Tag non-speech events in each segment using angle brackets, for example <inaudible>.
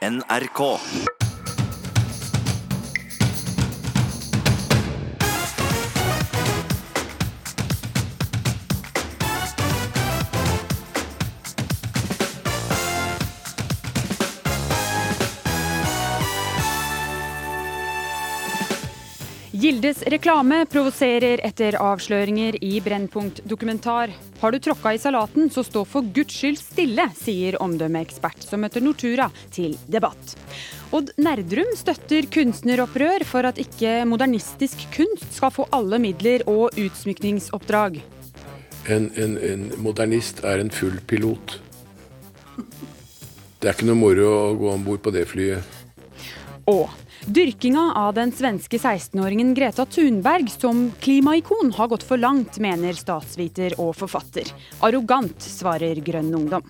NRK. Gildes reklame provoserer etter avsløringer i Brennpunkt dokumentar. Har du tråkka i salaten, så stå for guds skyld stille, sier omdømmeekspert som møter Nortura til debatt. Odd Nerdrum støtter kunstneropprør for at ikke modernistisk kunst skal få alle midler og utsmykningsoppdrag. En, en, en modernist er en full pilot. Det er ikke noe moro å gå om bord på det flyet. Og dyrkinga av den svenske 16-åringen Greta Thunberg som klimaikon har gått for langt, mener statsviter og forfatter. Arrogant, svarer Grønn Ungdom.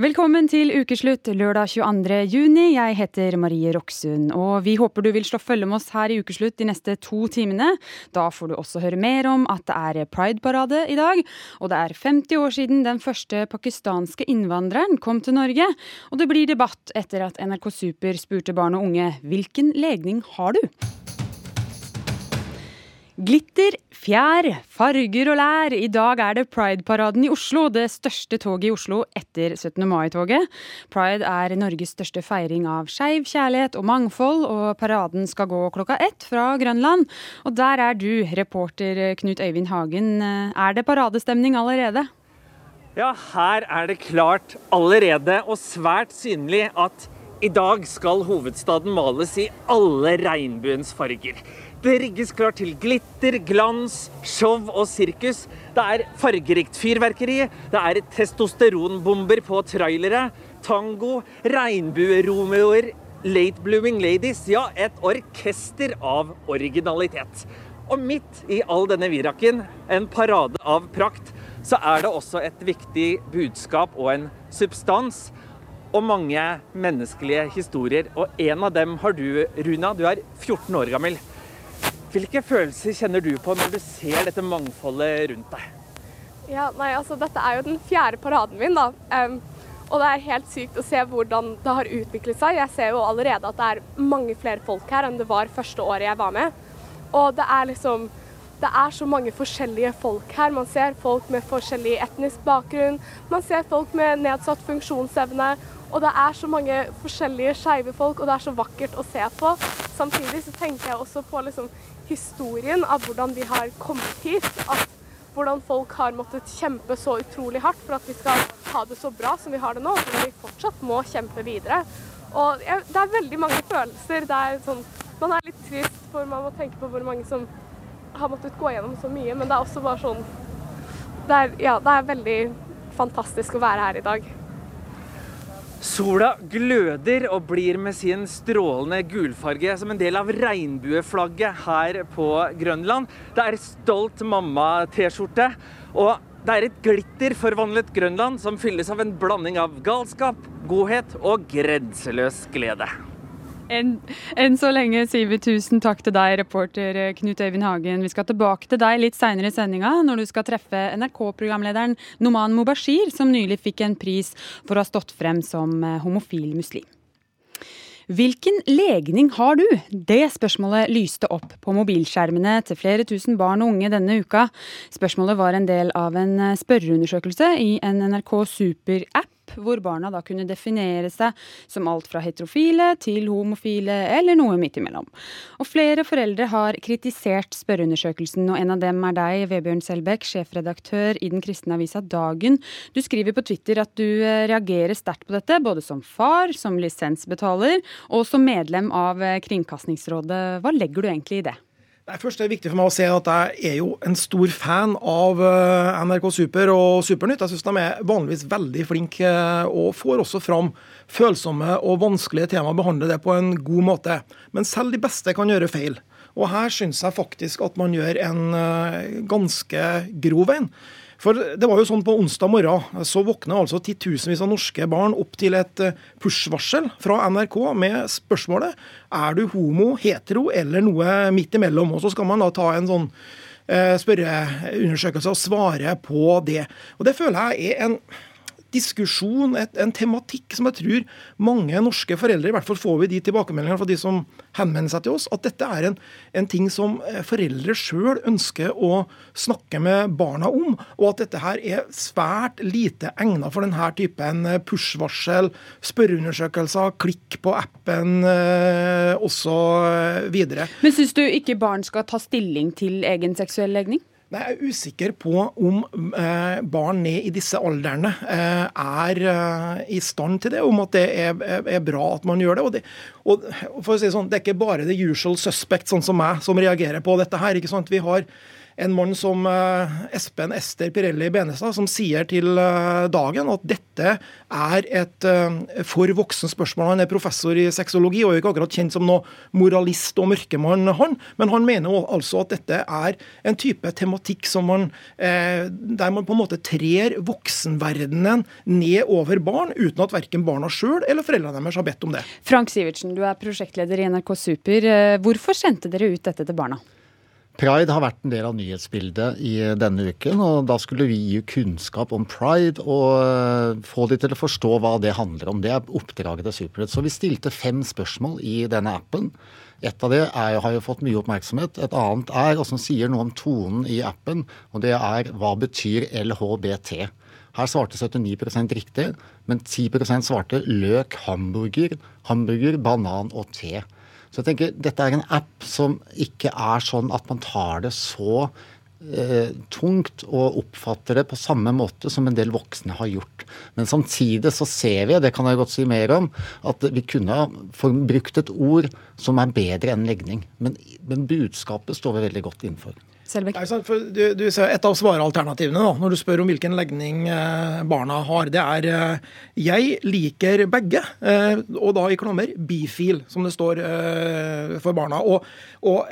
Velkommen til ukeslutt lørdag 22. juni. Jeg heter Marie Roksund, og vi håper du vil slå følge med oss her i Ukeslutt de neste to timene. Da får du også høre mer om at det er prideparade i dag, og det er 50 år siden den første pakistanske innvandreren kom til Norge. Og det blir debatt etter at NRK Super spurte barn og unge hvilken legning har du? Glitter, fjær, farger og lær. I dag er det Pride-paraden i Oslo, det største toget i Oslo etter 17. mai-toget. Pride er Norges største feiring av skeiv kjærlighet og mangfold, og paraden skal gå klokka ett fra Grønland. Og der er du, reporter Knut Øyvind Hagen. Er det paradestemning allerede? Ja, her er det klart allerede og svært synlig at i dag skal hovedstaden males i alle regnbuens farger. Det rigges klart til glitter, glans, show og sirkus. Det er fargerikt fyrverkeri, det er testosteronbomber på trailere, tango, regnbueromeoer, late blooming ladies. Ja, et orkester av originalitet. Og midt i all denne viraken, en parade av prakt, så er det også et viktig budskap og en substans. Og mange menneskelige historier. Og en av dem har du, Runa. Du er 14 år gammel. Hvilke følelser kjenner du på når du ser dette mangfoldet rundt deg? Ja, nei, altså Dette er jo den fjerde paraden min. da. Um, og det er helt sykt å se hvordan det har utviklet seg. Jeg ser jo allerede at det er mange flere folk her enn det var første året jeg var med. Og det er liksom Det er så mange forskjellige folk her. Man ser folk med forskjellig etnisk bakgrunn. Man ser folk med nedsatt funksjonsevne. Og det er så mange forskjellige skeive folk, og det er så vakkert å se på. Samtidig så tenker jeg også på liksom historien av hvordan vi har kommet hit. At hvordan folk har måttet kjempe så utrolig hardt for at vi skal ha det så bra som vi har det nå. Og vi fortsatt må kjempe videre. Og det er veldig mange følelser. Det er sånn, man er litt trist, for man må tenke på hvor mange som har måttet gå gjennom så mye. Men det er også bare sånn det er, ja, det er veldig fantastisk å være her i dag. Sola gløder og blir med sin strålende gulfarge som en del av regnbueflagget her på Grønland. Det er stolt mamma-T-skjorte, og det er et glitterforvandlet Grønland som fylles av en blanding av galskap, godhet og grenseløs glede. Enn en så lenge sier vi tusen takk til deg, reporter Knut Øyvind Hagen. Vi skal tilbake til deg litt seinere i sendinga, når du skal treffe NRK-programlederen Noman Mubashir, som nylig fikk en pris for å ha stått frem som homofil muslim. Hvilken legning har du? Det spørsmålet lyste opp på mobilskjermene til flere tusen barn og unge denne uka. Spørsmålet var en del av en spørreundersøkelse i en NRK Super-app hvor barna da kunne definere seg som alt fra heterofile til homofile, eller noe midt imellom. Og flere foreldre har kritisert spørreundersøkelsen, og en av dem er deg, Vebjørn Selbekk, sjefredaktør i den kristne avisa Dagen. Du skriver på Twitter at du reagerer sterkt på dette, både som far, som lisensbetaler og som medlem av Kringkastingsrådet. Hva legger du egentlig i det? Nei, først er det viktig for meg å si at jeg er jo en stor fan av NRK Super og Supernytt. Jeg syns de er vanligvis veldig flinke og får også fram følsomme og vanskelige temaer. Behandler det på en god måte. Men selv de beste kan gjøre feil. Og her syns jeg faktisk at man gjør en ganske grov en. For det var jo sånn På onsdag morgen så våkna altså titusenvis av norske barn opp til et push-varsel fra NRK med spørsmålet er du homo, hetero eller noe midt imellom. Og Så skal man da ta en sånn spørreundersøkelse og svare på det. Og Det føler jeg er en diskusjon, et, en tematikk som jeg tror mange norske foreldre, i hvert fall får vi de tilbakemeldingene fra de som henvender seg til oss, at dette er en, en ting som eh, foreldre sjøl ønsker å snakke med barna om, og at dette her er svært lite egnet for denne typen eh, push-varsel, spørreundersøkelser, klikk på appen eh, osv. Men syns du ikke barn skal ta stilling til egen seksuell legning? Jeg er usikker på om eh, barn ned i disse aldrene eh, er eh, i stand til det, om at det er, bra at man gjør det. Og, det. og, for å si sånn, det er ikke bare the usual suspect, sånn som meg, som reagerer på dette her. ikke sant? Vi har en mann som eh, Espen Ester Pirelli Benestad, som sier til eh, Dagen at dette er et eh, for voksen spørsmål. Han er professor i sexologi og er ikke akkurat kjent som noe moralist og mørkemann, han. Men han mener altså at dette er en type tematikk som man, der man på en måte trer voksenverdenen ned over barn, uten at verken barna sjøl eller foreldrene deres har bedt om det. Frank Sivertsen, du er prosjektleder i NRK Super. Hvorfor sendte dere ut dette til barna? Pride har vært en del av nyhetsbildet i denne uken, og da skulle vi gi kunnskap om pride og eh, få de til å forstå hva det handler om. Det er oppdraget til Supernytt. Så vi stilte fem spørsmål i denne appen. Et av det er, har jo fått mye oppmerksomhet. Et annet er, og som sier noe om tonen i appen, og det er hva betyr LHBT? Her svarte 79% riktig, men 10% svarte løk, hamburger, hamburger, banan og te. Så jeg tenker dette er en app som ikke er sånn at man tar det så eh, tungt og oppfatter det på samme måte som en del voksne har gjort. Men samtidig så ser vi, det kan jeg godt si mer om, at vi kunne ha brukt et ord som er bedre enn legning. Men, men budskapet står vi veldig godt innenfor. Selbekk? Du, du, et av svarealternativene da, når du spør om hvilken legning eh, barna har, det er eh, 'jeg liker begge', eh, og da i klammer 'bifil', som det står for barna. Og, og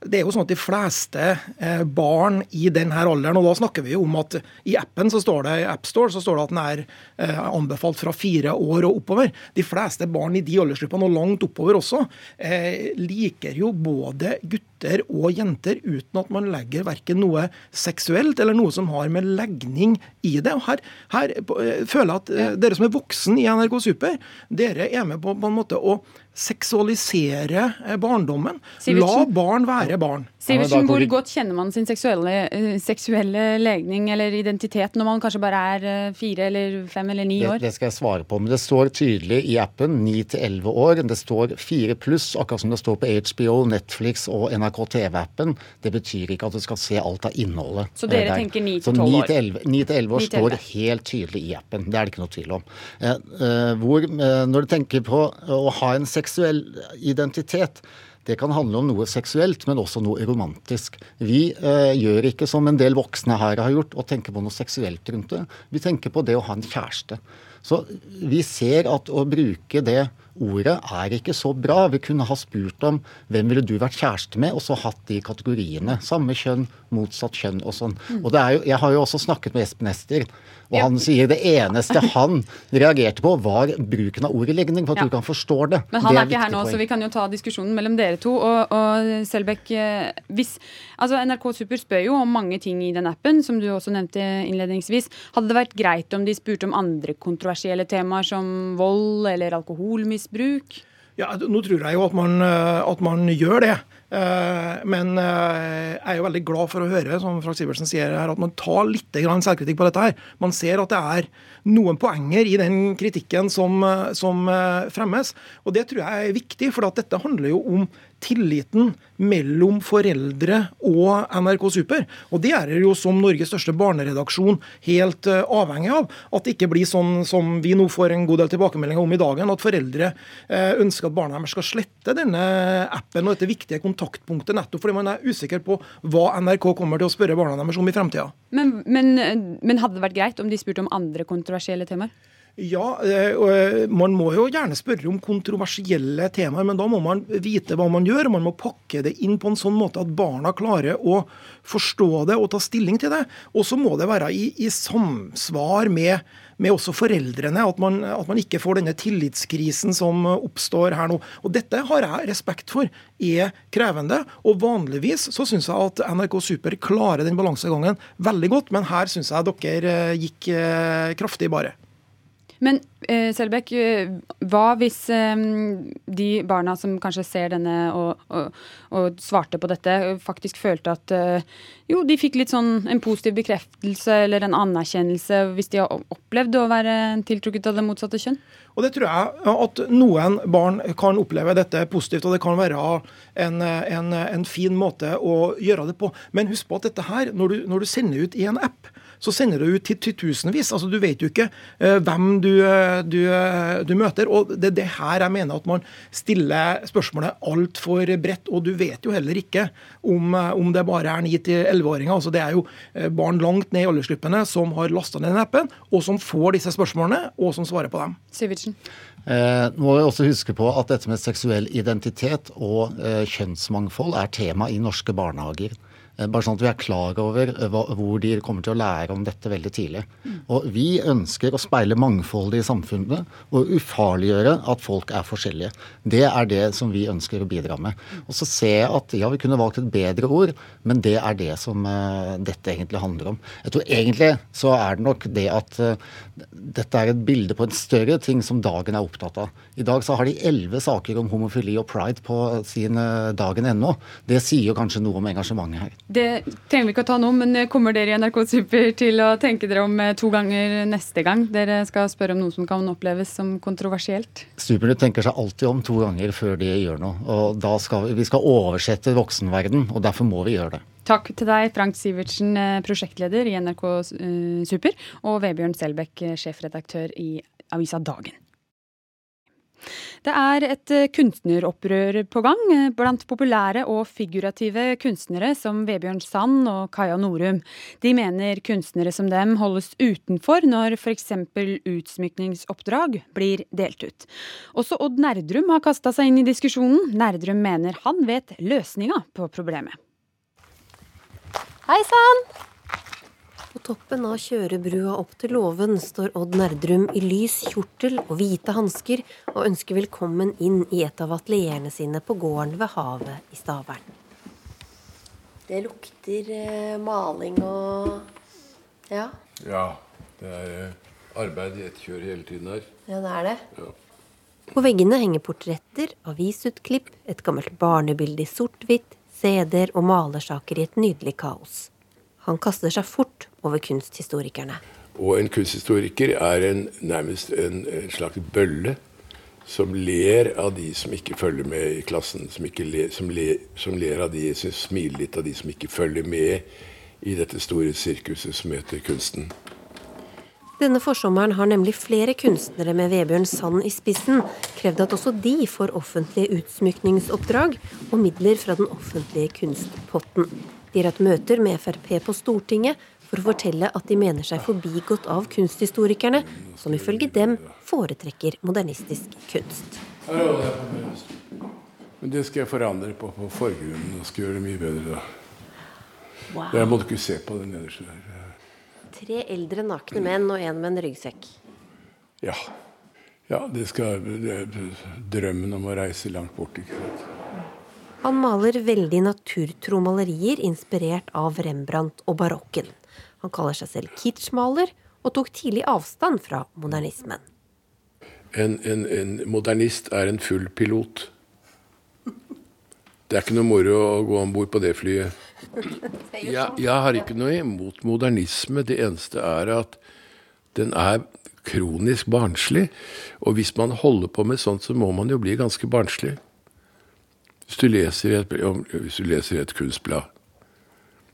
det er jo sånn at De fleste eh, barn i denne alderen, og da snakker vi jo om at i appen så står det i AppStore så står det at den er eh, anbefalt fra fire år og oppover. De fleste barn i de aldersgruppene, og langt oppover også, eh, liker jo både gutter og jenter uten at man legger verken noe seksuelt eller noe som har med legning i det. Og Her, her føler jeg at dere som er voksen i NRK Super, dere er med på, på en måte å seksualisere eh, barndommen. La barn være barn. Sivertsen, hvor godt kjenner man sin seksuelle, eh, seksuelle, legning eller identitet når man kanskje bare er eh, fire eller fem eller ni år? Det, det skal jeg svare på, men det står tydelig i appen ni til elleve år. Det står fire pluss, akkurat som det står på HBO, Netflix og NRK TV-appen. Det betyr ikke at du skal se alt av innholdet. Så dere der. tenker ni til tolv år? Ni til elleve år står helt tydelig i appen. Det er det ikke noe tvil om. Hvor, når du tenker på å ha en seksuell identitet. Det kan handle om noe seksuelt, men også noe romantisk. Vi eh, gjør ikke som en del voksne her har gjort, og tenker på noe seksuelt rundt det. Vi tenker på det å ha en kjæreste. Så vi ser at å bruke det ordet er ikke så bra. Vi kunne ha spurt om hvem ville du vært kjæreste med, og så hatt de kategoriene. Samme kjønn, motsatt kjønn og sånn. Mm. Og jo, Jeg har jo også snakket med Espen Ester, og han sier det eneste han reagerte på, var bruken av ordet legning, for at ja. du kan forstå det. Men han er, er ikke her nå, poeng. så vi kan jo ta diskusjonen mellom dere to. Og, og Selbekk, eh, hvis Altså, NRK Super spør jo om mange ting i den appen, som du også nevnte innledningsvis. Hadde det vært greit om de spurte om andre kontroversielle temaer som vold eller alkoholmisbruk? Ja, Nå tror jeg jo at man, eh, at man gjør det. Eh, men jeg er jo veldig glad for å høre som Frank Sivertsen sier her, at man tar litt selvkritikk på dette. her. Man ser at det er noen poenger i den kritikken som, som fremmes. Og Det tror jeg er viktig, for dette handler jo om tilliten mellom foreldre og NRK Super. Og det er det jo som Norges største barneredaksjon helt uh, avhengig av. At det ikke blir sånn som vi nå får en god del tilbakemeldinger om i dagen, at foreldre uh, ønsker at barna deres skal slette denne appen og dette viktige kontaktpunktet, nettopp fordi man er usikker på hva NRK kommer til å spørre barna deres om i fremtida. Men, men, men hadde det vært greit om de spurte om andre kontroversielle temaer? Ja, eh, eh, man må jo gjerne spørre om kontroversielle temaer, men da må man vite hva man gjør. Man må pakke det inn på en sånn måte at barna klarer å forstå det og ta stilling til det. Og så må det være i, i samsvar med, med også foreldrene, at man, at man, ikke får denne tillitskrisen som oppstår her nå. Og Dette har jeg respekt for er krevende. og Vanligvis så syns jeg at NRK Super klarer den balansegangen veldig godt, men her syns jeg dere eh, gikk kraftig bare. Men eh, Selbekk, eh, hva hvis eh, de barna som kanskje ser denne og, og, og svarte på dette, faktisk følte at eh, jo, de fikk litt sånn en positiv bekreftelse eller en anerkjennelse hvis de har opplevd å være tiltrukket av det motsatte kjønn? Og det tror jeg at noen barn kan oppleve dette positivt, og det kan være en, en, en fin måte å gjøre det på. Men husk på at dette her, når du, når du sender ut i en app, så sender du ut til titusenvis. Altså, du vet jo ikke uh, hvem du, du, du, møter. og Det er det her jeg mener at man stiller spørsmålet altfor bredt. Og du vet jo heller ikke om, om det bare er 9-11-åringer. Altså, det er jo barn langt ned i aldersgruppene som har lasta ned den appen, og som får disse spørsmålene, og som svarer på dem. Sivertsen. Eh, nå må vi også huske på at dette med seksuell identitet og eh, kjønnsmangfold er tema i norske barnehager. Eh, bare sånn at vi er klar over eh, hvor de kommer til å lære om dette veldig tidlig. Og Vi ønsker å speile mangfoldet i samfunnet og ufarliggjøre at folk er forskjellige. Det er det som vi ønsker å bidra med. Og så ser jeg at ja, vi kunne valgt et bedre ord, men det er det som uh, dette egentlig handler om. Jeg tror egentlig så er det nok det at dette er et bilde på en større ting som Dagen er opptatt av. I dag så har de elleve saker om homofili og pride på sin uh, ennå. Det sier jo kanskje noe om engasjementet her. Det trenger vi ikke å ta nå, men kommer dere i NRK Super til å tenke dere om eh, to ganger neste gang dere skal spørre om noe som kan oppleves som kontroversielt? Supernytt tenker seg alltid om to ganger før de gjør noe. Og da skal vi, vi skal oversette voksenverden, og derfor må vi gjøre det. Takk til deg, Frank Sivertsen, eh, prosjektleder i NRK eh, Super, og Vebjørn Selbekk, sjefredaktør i avisa Dagen. Det er et eh, kunstneropprør på gang eh, blant populære og figurative kunstnere som Vebjørn Sand og Kaja Norum. De mener kunstnere som dem holdes utenfor når f.eks. utsmykningsoppdrag blir delt ut. Også Odd Nerdrum har kasta seg inn i diskusjonen. Nerdrum mener han vet løsninga på problemet. Hei sann! På toppen av kjørebrua opp til låven står Odd Nerdrum i lys kjortel og hvite hansker og ønsker velkommen inn i et av atelierene sine på gården ved havet i Stavern. Det lukter eh, maling og ja. Ja. Det er eh, arbeid i ett kjør hele tiden her. Ja, det er det. Ja. På veggene henger portretter, avisutklipp, et gammelt barnebilde i sort-hvitt, CD-er og malersaker i et nydelig kaos. Han kaster seg fort over kunsthistorikerne. Og en kunsthistoriker er en, nærmest en, en, slags bølle som ler av de som ikke følger med i klassen. Som, ler, som, ler, som ler av de som smiler litt av de som ikke følger med i dette store sirkuset som heter kunsten. Denne forsommeren har nemlig flere kunstnere med Vebjørn Sand i spissen krevd at også de får offentlige utsmykningsoppdrag og midler fra den offentlige kunstpotten. De har hatt møter med Frp på Stortinget for å fortelle at de mener seg forbigått av kunsthistorikerne, som ifølge dem foretrekker modernistisk kunst. Men det skal jeg forandre på på forgrunnen og skal gjøre det mye bedre da. Wow. Jeg måtte ikke se på den nederste der. Tre eldre nakne menn og en med en ryggsekk. Ja. Ja, det skal det Drømmen om å reise langt bort. ikke sant? Han maler veldig naturtro malerier inspirert av Rembrandt og barokken. Han kaller seg selv kitschmaler, og tok tidlig avstand fra modernismen. En, en, en, modernist er en full pilot. Det er ikke noe moro å gå om bord på det flyet. Jeg, jeg, har ikke noe imot modernisme. Det eneste er at den er kronisk barnslig. Og hvis man holder på med sånt, så må man jo bli ganske barnslig. Hvis du et, hvis du leser et kunstblad,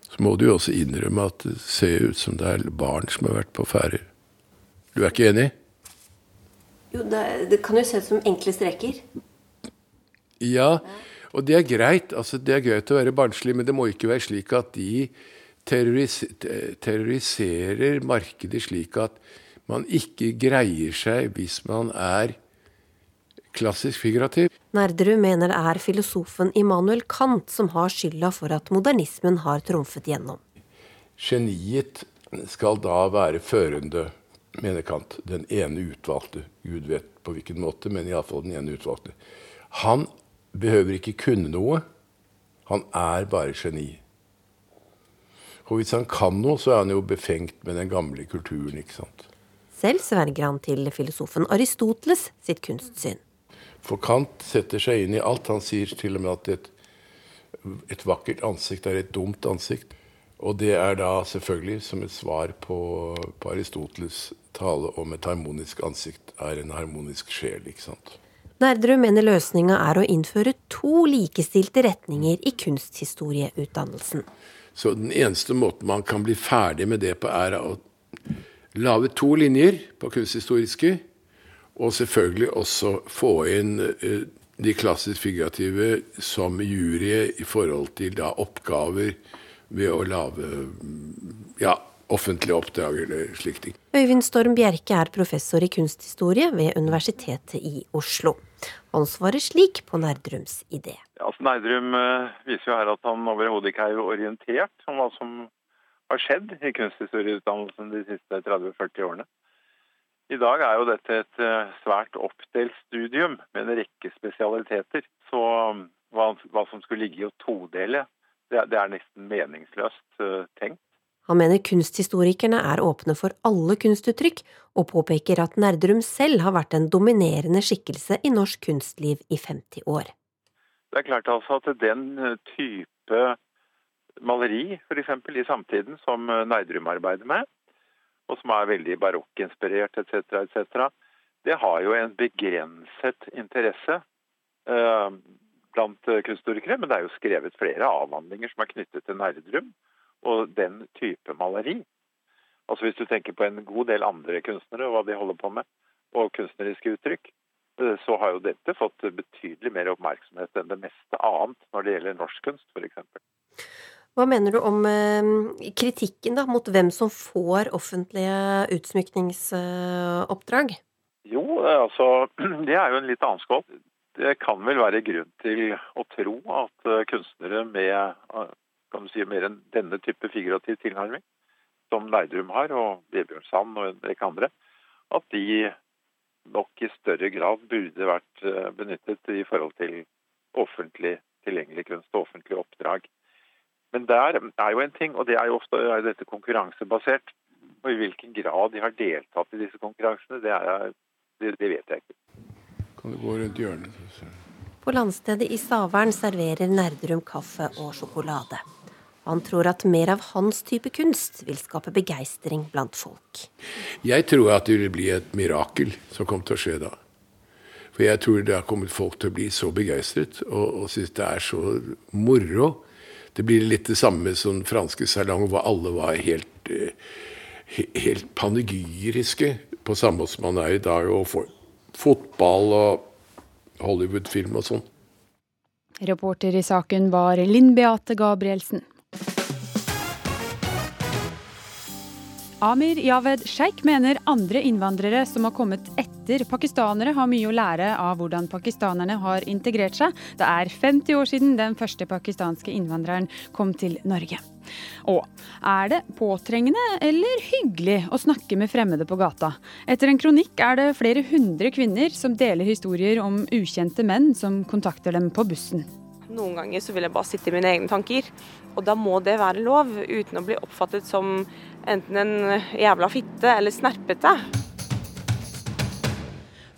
så må du jo også innrømme at det ser ut som det er barn som har vært på ferde. Du er ikke enig? Jo, det, det, kan jo se ut som enkle streker. Ja, og det er greit. Altså, det er greit å være barnslig, men det må ikke være slik at de terroris terroriserer markedet slik at man ikke greier seg hvis man er klassisk figurativ. Nerdrud mener det er filosofen Immanuel Kant som har skylda for at modernismen har trumfet gjennom. Geniet skal da være førende, mener Kant. Den ene utvalgte. Gud vet på hvilken måte, men iallfall den ene utvalgte. Han behøver ikke kunne noe. Han er bare geni. Og hvis han kan noe, så er han jo befengt med den gamle kulturen. ikke sant? Selv sverger han til filosofen Aristoteles sitt kunstsyn. For Kant setter seg inn i alt. Han sier til og med at et, et vakkert ansikt er et dumt ansikt. Og det er da selvfølgelig som et svar på, på Aristoteles' tale om et harmonisk ansikt er en harmonisk sjel. ikke sant? Nerdrum mener løsninga er å innføre to likestilte retninger i kunsthistorieutdannelsen. Så den eneste måten man kan bli ferdig med det på, er å lage to linjer på kunsthistoriske, og selvfølgelig også få inn eh, de klassisk figurative som jury i forhold til da oppgaver ved å lage ja, offentlige oppdrag eller slike ting. Øyvind Storm Bjerke er professor i kunsthistorie ved Universitetet i Oslo. Han svarer slik på Nerdrums idé. Altså, Nerdrum uh, viser jo her at han overhodet ikke er orientert om hva som har skjedd i kunsthistorieutdannelsen de siste 30-40 årene. I dag er jo dette et uh, svært oppdelt studium med en rekke spesialiteter. Så um, hva, hva, som skulle ligge i å todele, det, det er nesten meningsløst uh, tenkt. Han mener kunsthistorikerne er åpne for alle kunstuttrykk, og påpeker at Nerdrum selv har vært en dominerende skikkelse i norsk kunstliv i 50 år. Det er klart altså at den eh, type maleri f.eks. i samtiden som eh, Nerdrum arbeider med, og som er veldig barokkinspirert etc., etc., det har jo en begrenset interesse eh, blant kunsthistorikere. Men det er jo skrevet flere avhandlinger som er knyttet til Nerdrum og den type maleri. Altså Hvis du tenker på en god del andre kunstnere og hva de holder på med, og kunstneriske uttrykk, eh, så har jo dette fått betydelig mer oppmerksomhet enn det meste annet når det gjelder norsk kunst, f.eks. Hva mener du om eh, kritikken da, mot hvem som får offentlige utsmykningsoppdrag? Jo, eh, altså <clears throat> det er jo en litt annen skål. Det kan vel være grunn til å tro at kunstnere med kan du si, mer enn denne type figurativ tilnærming, som Leidrum har, og Vebjørn Sand og en rekke andre, at de nok i større grad burde vært eh, benyttet i forhold til offentlig tilgjengelig kunst og offentlige oppdrag. Men der er jo en ting, og det er jo ofte er dette konkurransebasert. Og i hvilken grad de har deltatt i disse konkurransene, det, er, det, det vet jeg ikke. Kan du gå rundt hjørnet? På landstedet i Stavern serverer Nerdrum kaffe og sjokolade. Han tror at mer av hans type kunst vil skape begeistring blant folk. Jeg tror at det vil bli et mirakel som kommer til å skje da. For jeg tror det har kommet folk til å bli så begeistret og, og synes det er så moro. Det blir litt det samme som franske salong, hvor alle var helt, eh, helt panegyriske. På samme måte som man er i dag. Og for, fotball og Hollywood-film og sånn. Reporter i saken var Linn Beate Gabrielsen. Amir Javed Sheikh mener andre innvandrere som har kommet etter pakistanere, har mye å lære av hvordan pakistanerne har integrert seg. Det er 50 år siden den første pakistanske innvandreren kom til Norge. Og er det påtrengende eller hyggelig å snakke med fremmede på gata? Etter en kronikk er det flere hundre kvinner som deler historier om ukjente menn som kontakter dem på bussen. Noen ganger så vil jeg bare sitte i mine egne tanker, og da må det være lov, uten å bli oppfattet som enten en jævla fitte eller snerpete.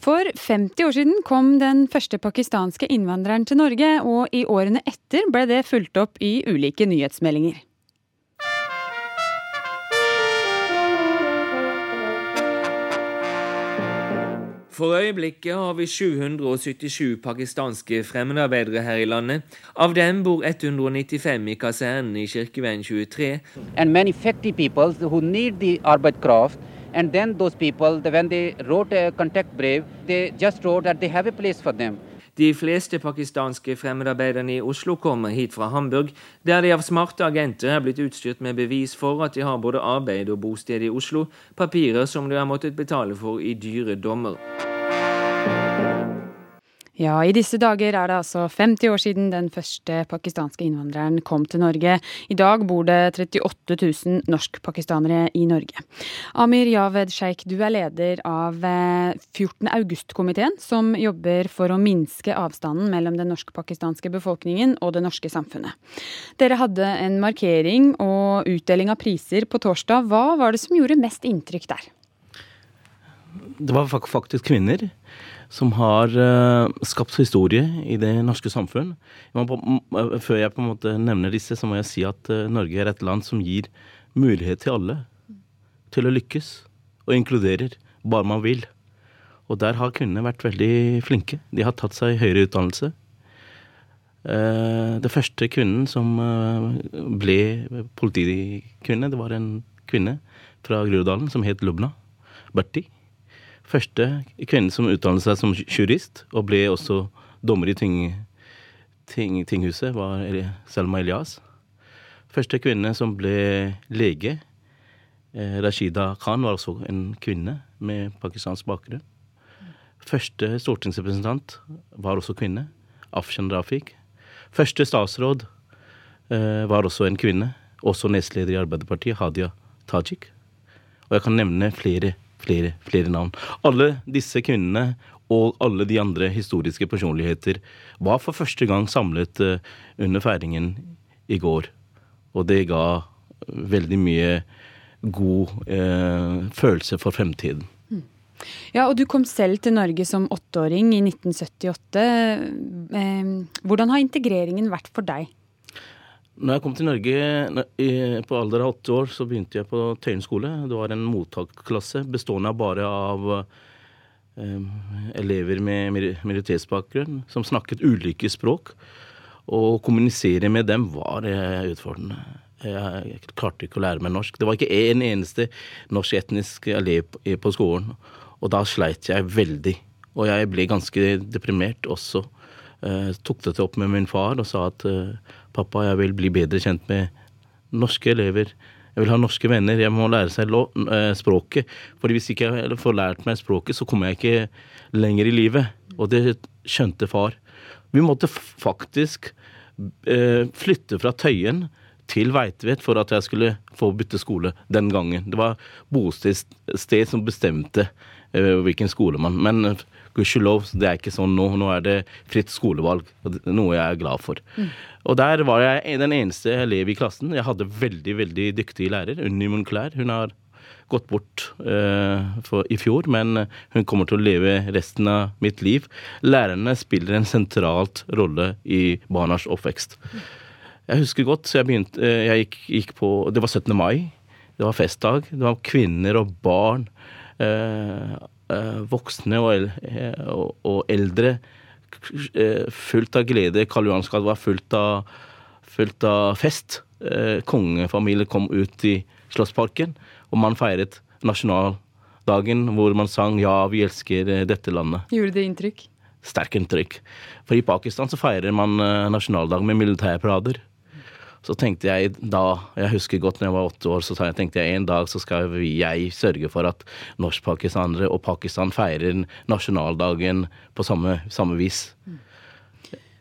For 50 år siden kom den første pakistanske innvandreren til Norge, og i årene etter ble det fulgt opp i ulike nyhetsmeldinger. For øyeblikket har vi 777 pakistanske fremmedarbeidere her i landet. Av dem bor 195 i kasernen i Kirkeveien 23. And many factory people who need the arbeidskraft. And then those people, when they wrote a contact brave, they just wrote that they have a place for them. De fleste pakistanske fremmedarbeiderne i Oslo kommer hit fra Hamburg, der de av smarte agenter er blitt utstyrt med bevis for at de har både arbeid og bosted i Oslo, papirer som de har måttet betale for i dyre dommer. Ja, i disse dager er det altså 50 år siden den første pakistanske innvandreren kom til Norge. I dag bor det 38 000 norsk-pakistanere i Norge. Amir Javed Sheikh, du er leder av 14. Eh, august-komiteen, som jobber for å minske avstanden mellom den norsk-pakistanske befolkningen og det norske samfunnet. Dere hadde en markering og utdeling av priser på torsdag. Hva var det som gjorde mest inntrykk der? Det var faktisk kvinner som har uh, skapt historie i det norske samfunn. før jeg på en måte nevner disse, så må jeg si at uh, Norge er et land som gir mulighet til alle til å lykkes, og inkluderer, bare man vil. Og der har kvinnene vært veldig flinke. De har tatt seg høyere utdannelse. Det første kvinnen som ble politikvinne, det var en kvinne fra Groruddalen som het Lubna. Berti. Første kvinne som utdannet seg som jurist, og ble også dommer i ting, ting, tinghuset, var Selma Elias. Første kvinne som ble lege, eh, Rashida Khan, var også en kvinne med pakistansk bakgrunn. Første stortingsrepresentant var også kvinne, Afshan Rafik. Første statsråd eh, var også en kvinne, også nestleder i Arbeiderpartiet, Hadia Tajik. Og jeg kan nevne flere flere, flere navn. Alle disse kvinnene og alle de andre historiske personligheter var for første gang samlet eh, under feiringen i går. Og det ga veldig mye god eh, følelse for fremtiden. Hmm. Ja, og Du kom selv til Norge som åtteåring i 1978. Eh, hvordan har integreringen vært for deg? Når jeg kom til Norge på alder av åtte år, så begynte jeg på Tøyen skole. Det var en mottaksklasse bestående bare av um, elever med minoritetsbakgrunn som snakket ulike språk. Å kommunisere med dem var uh, utfordrende. Jeg klarte ikke å lære meg norsk. Det var ikke en eneste norsk etnisk elev på skolen. Og da sleit jeg veldig. Og jeg ble ganske deprimert også. Uh, tok dette opp med min far og sa at uh, Pappa, jeg vil bli bedre kjent med norske elever. Jeg vil ha norske venner. Jeg må lære seg eh, språket. For hvis ikke jeg får lært meg språket, så kommer jeg ikke lenger i livet. Og det skjønte far. Vi måtte faktisk eh, flytte fra Tøyen til Veitvet for at jeg skulle få bytte skole den gangen. Det var bosted som bestemte hvilken skole man Men gudskjelov, det er ikke sånn nå. Nå er det fritt skolevalg, noe jeg er glad for. Mm. Og der var jeg den eneste elev i klassen. Jeg hadde veldig, veldig dyktig lærer, Unni Munklær. Hun har gått bort uh, for, i fjor, men hun kommer til å leve resten av mitt liv. Lærerne spiller en sentralt rolle i barnas oppvekst. Jeg husker godt, så jeg begynte uh, Jeg gikk, gikk, på Det var 17. mai. Det var festdag. Det var kvinner og barn. Eh, voksne og, og, og, eldre eh, fullt av glede. Karl Johans gate var fullt av, fullt av fest. Kongefamilien kom ut i Slottsparken, og man feiret nasjonaldagen hvor man sang 'Ja, vi elsker dette landet'. Gjorde det inntrykk? Sterkt inntrykk. For i Pakistan så feirer man nasjonaldagen med militærparader. Så tenkte jeg da, jeg husker godt når jeg var åtte år, så tenkte jeg en dag så skal jeg sørge for at norskpakistanere og Pakistan feirer nasjonaldagen på samme, samme vis.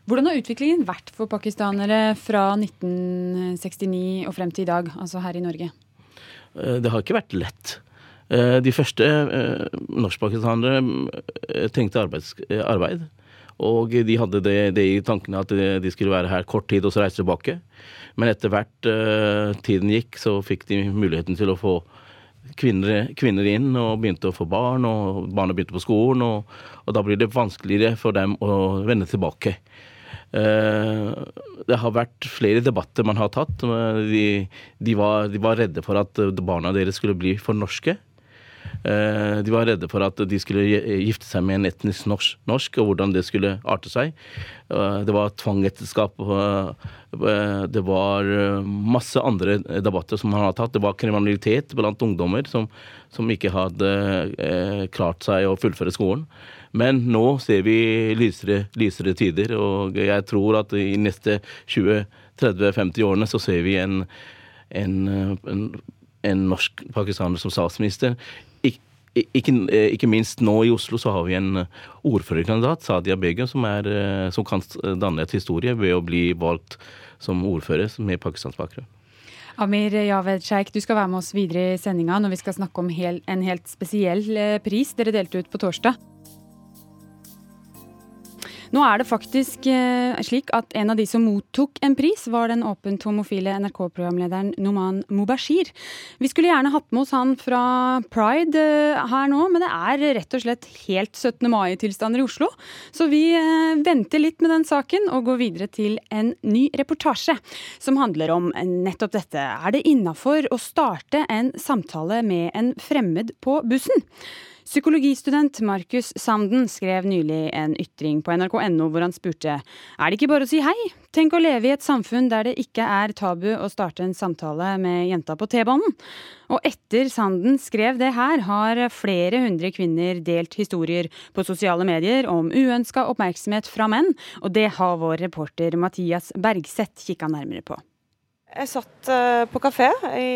Hvordan har utviklingen vært for pakistanere fra 1969 og frem til i dag, altså her i Norge? Eh, det har ikke vært lett. Eh, de første eh, norskpakistanere tenkte arbeids, arbeid. Og de hadde det, det, i tankene at de skulle være her kort tid og så reise tilbake. Men etter hvert uh, tiden gikk, så fikk de muligheten til å få kvinner, kvinner, inn og begynte å få barn, og barna begynte på skolen. Og, og da blir det vanskeligere for dem å vende tilbake. Uh, det har vært flere debatter man har tatt. De, de, var, de var redde for at barna deres skulle bli for norske. Eh, de var redde for at de skulle gifte seg med en etnisk norsk, norsk og hvordan det skulle arte seg. Eh, det var tvangekteskap. Eh, det var masse andre debatter som han har tatt. Det var kriminalitet blant ungdommer som, som ikke hadde klart seg å fullføre skolen. Men nå ser vi lysere, lysere tider, og jeg tror at i neste 20-30-50 årene så ser vi en, en, en en norsk pakistaner som statsminister. Ikke, eh, ikke, minst nå i Oslo så har vi en eh, ordførerkandidat, Sadia Begum, som, eh, som kan danne et historie ved å bli valgt som ordfører med pakistansk bakgrunn. Amir Javed Sheikh, du skal være med oss videre i sendinga når vi skal snakke om hel, en helt spesiell pris dere delte ut på torsdag. Nå er det faktisk eh, slik at en av de som mottok en pris, var den åpent homofile NRK-programlederen Noman Mubashir. Vi skulle gjerne hatt med oss han fra Pride eh, her nå, men det er rett og slett helt 17. mai-tilstander i Oslo. Så vi eh, venter litt med den saken og går videre til en ny reportasje som handler om nettopp dette. Er det innafor å starte en samtale med en fremmed på bussen? Psykologistudent Markus Sanden skrev nylig en ytring på nrk.no hvor han spurte er det ikke bare å si hei? Tenk å leve i et samfunn der det ikke er tabu å starte en samtale med jenta på T-banen. Og etter Sanden skrev det her, har flere hundre kvinner delt historier på sosiale medier om uønska oppmerksomhet fra menn, og det har vår reporter Mathias Bergseth kikka nærmere på. Jeg satt uh, på kafé i,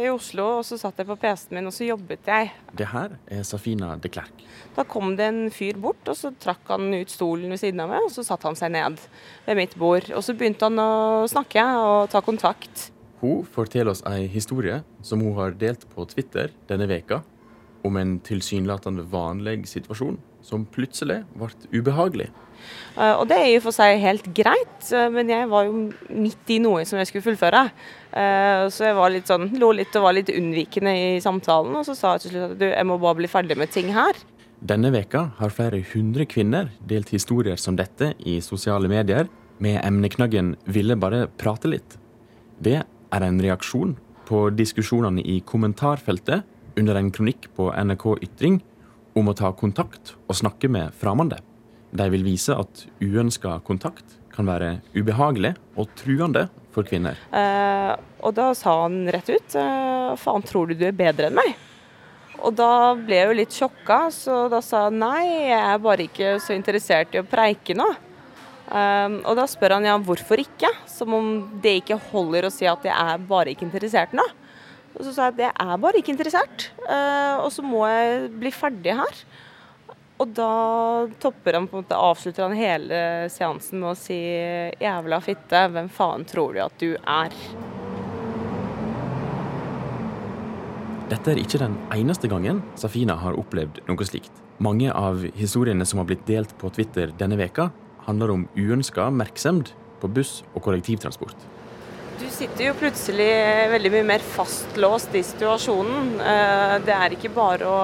i, Oslo, og så satt jeg på PC-en min og så jobbet jeg. Det her er Safina de Klerk. Da kom det en fyr bort, og så trakk han ut stolen ved siden av meg, og så satte han seg ned ved mitt bord. Og så begynte han å snakke og ta kontakt. Hun forteller oss ei historie som hun har delt på Twitter denne veka, om en tilsynelatende vanlig situasjon som plutselig ble ubehagelig. Eh, og det er i og for seg helt greit, eh, men jeg var jo midt i noe som jeg skulle fullføre. Eh, så jeg var litt sånn, lå litt og var litt unnvikende i samtalen, og så sa jeg til slutt at du, jeg må bare bli ferdig med ting her. Denne veka har flere hundre kvinner delt historier som dette i sosiale medier, med emneknaggen 'ville bare prate litt'. Det er en reaksjon på diskusjonene i kommentarfeltet under en kronikk på NRK Ytring om å ta kontakt og snakke med fremmede. De vil vise at uønska kontakt kan være ubehagelig og truende for kvinner. Eh, og da sa han rett ut eh, faen, tror du du er bedre enn meg? Og da ble jeg jo litt sjokka, så da sa han nei, jeg er bare ikke så interessert i å preike nå. Um, og da spør han ja, hvorfor ikke? Som om det ikke holder å si at jeg er bare ikke interessert nå. Og så sa jeg at jeg er bare ikke interessert, uh, og så må jeg bli ferdig her. Og da topper han på en måte, avslutter han hele seansen med å si 'jævla fitte, hvem faen tror du at du er'? Dette er ikke den eneste gangen Safina har opplevd noe slikt. Mange av historiene som har blitt delt på Twitter denne veka, handler om uønska oppmerksomhet på buss og kollektivtransport. Du sitter jo plutselig veldig mye mer fastlåst i situasjonen. Eh, det er ikke bare å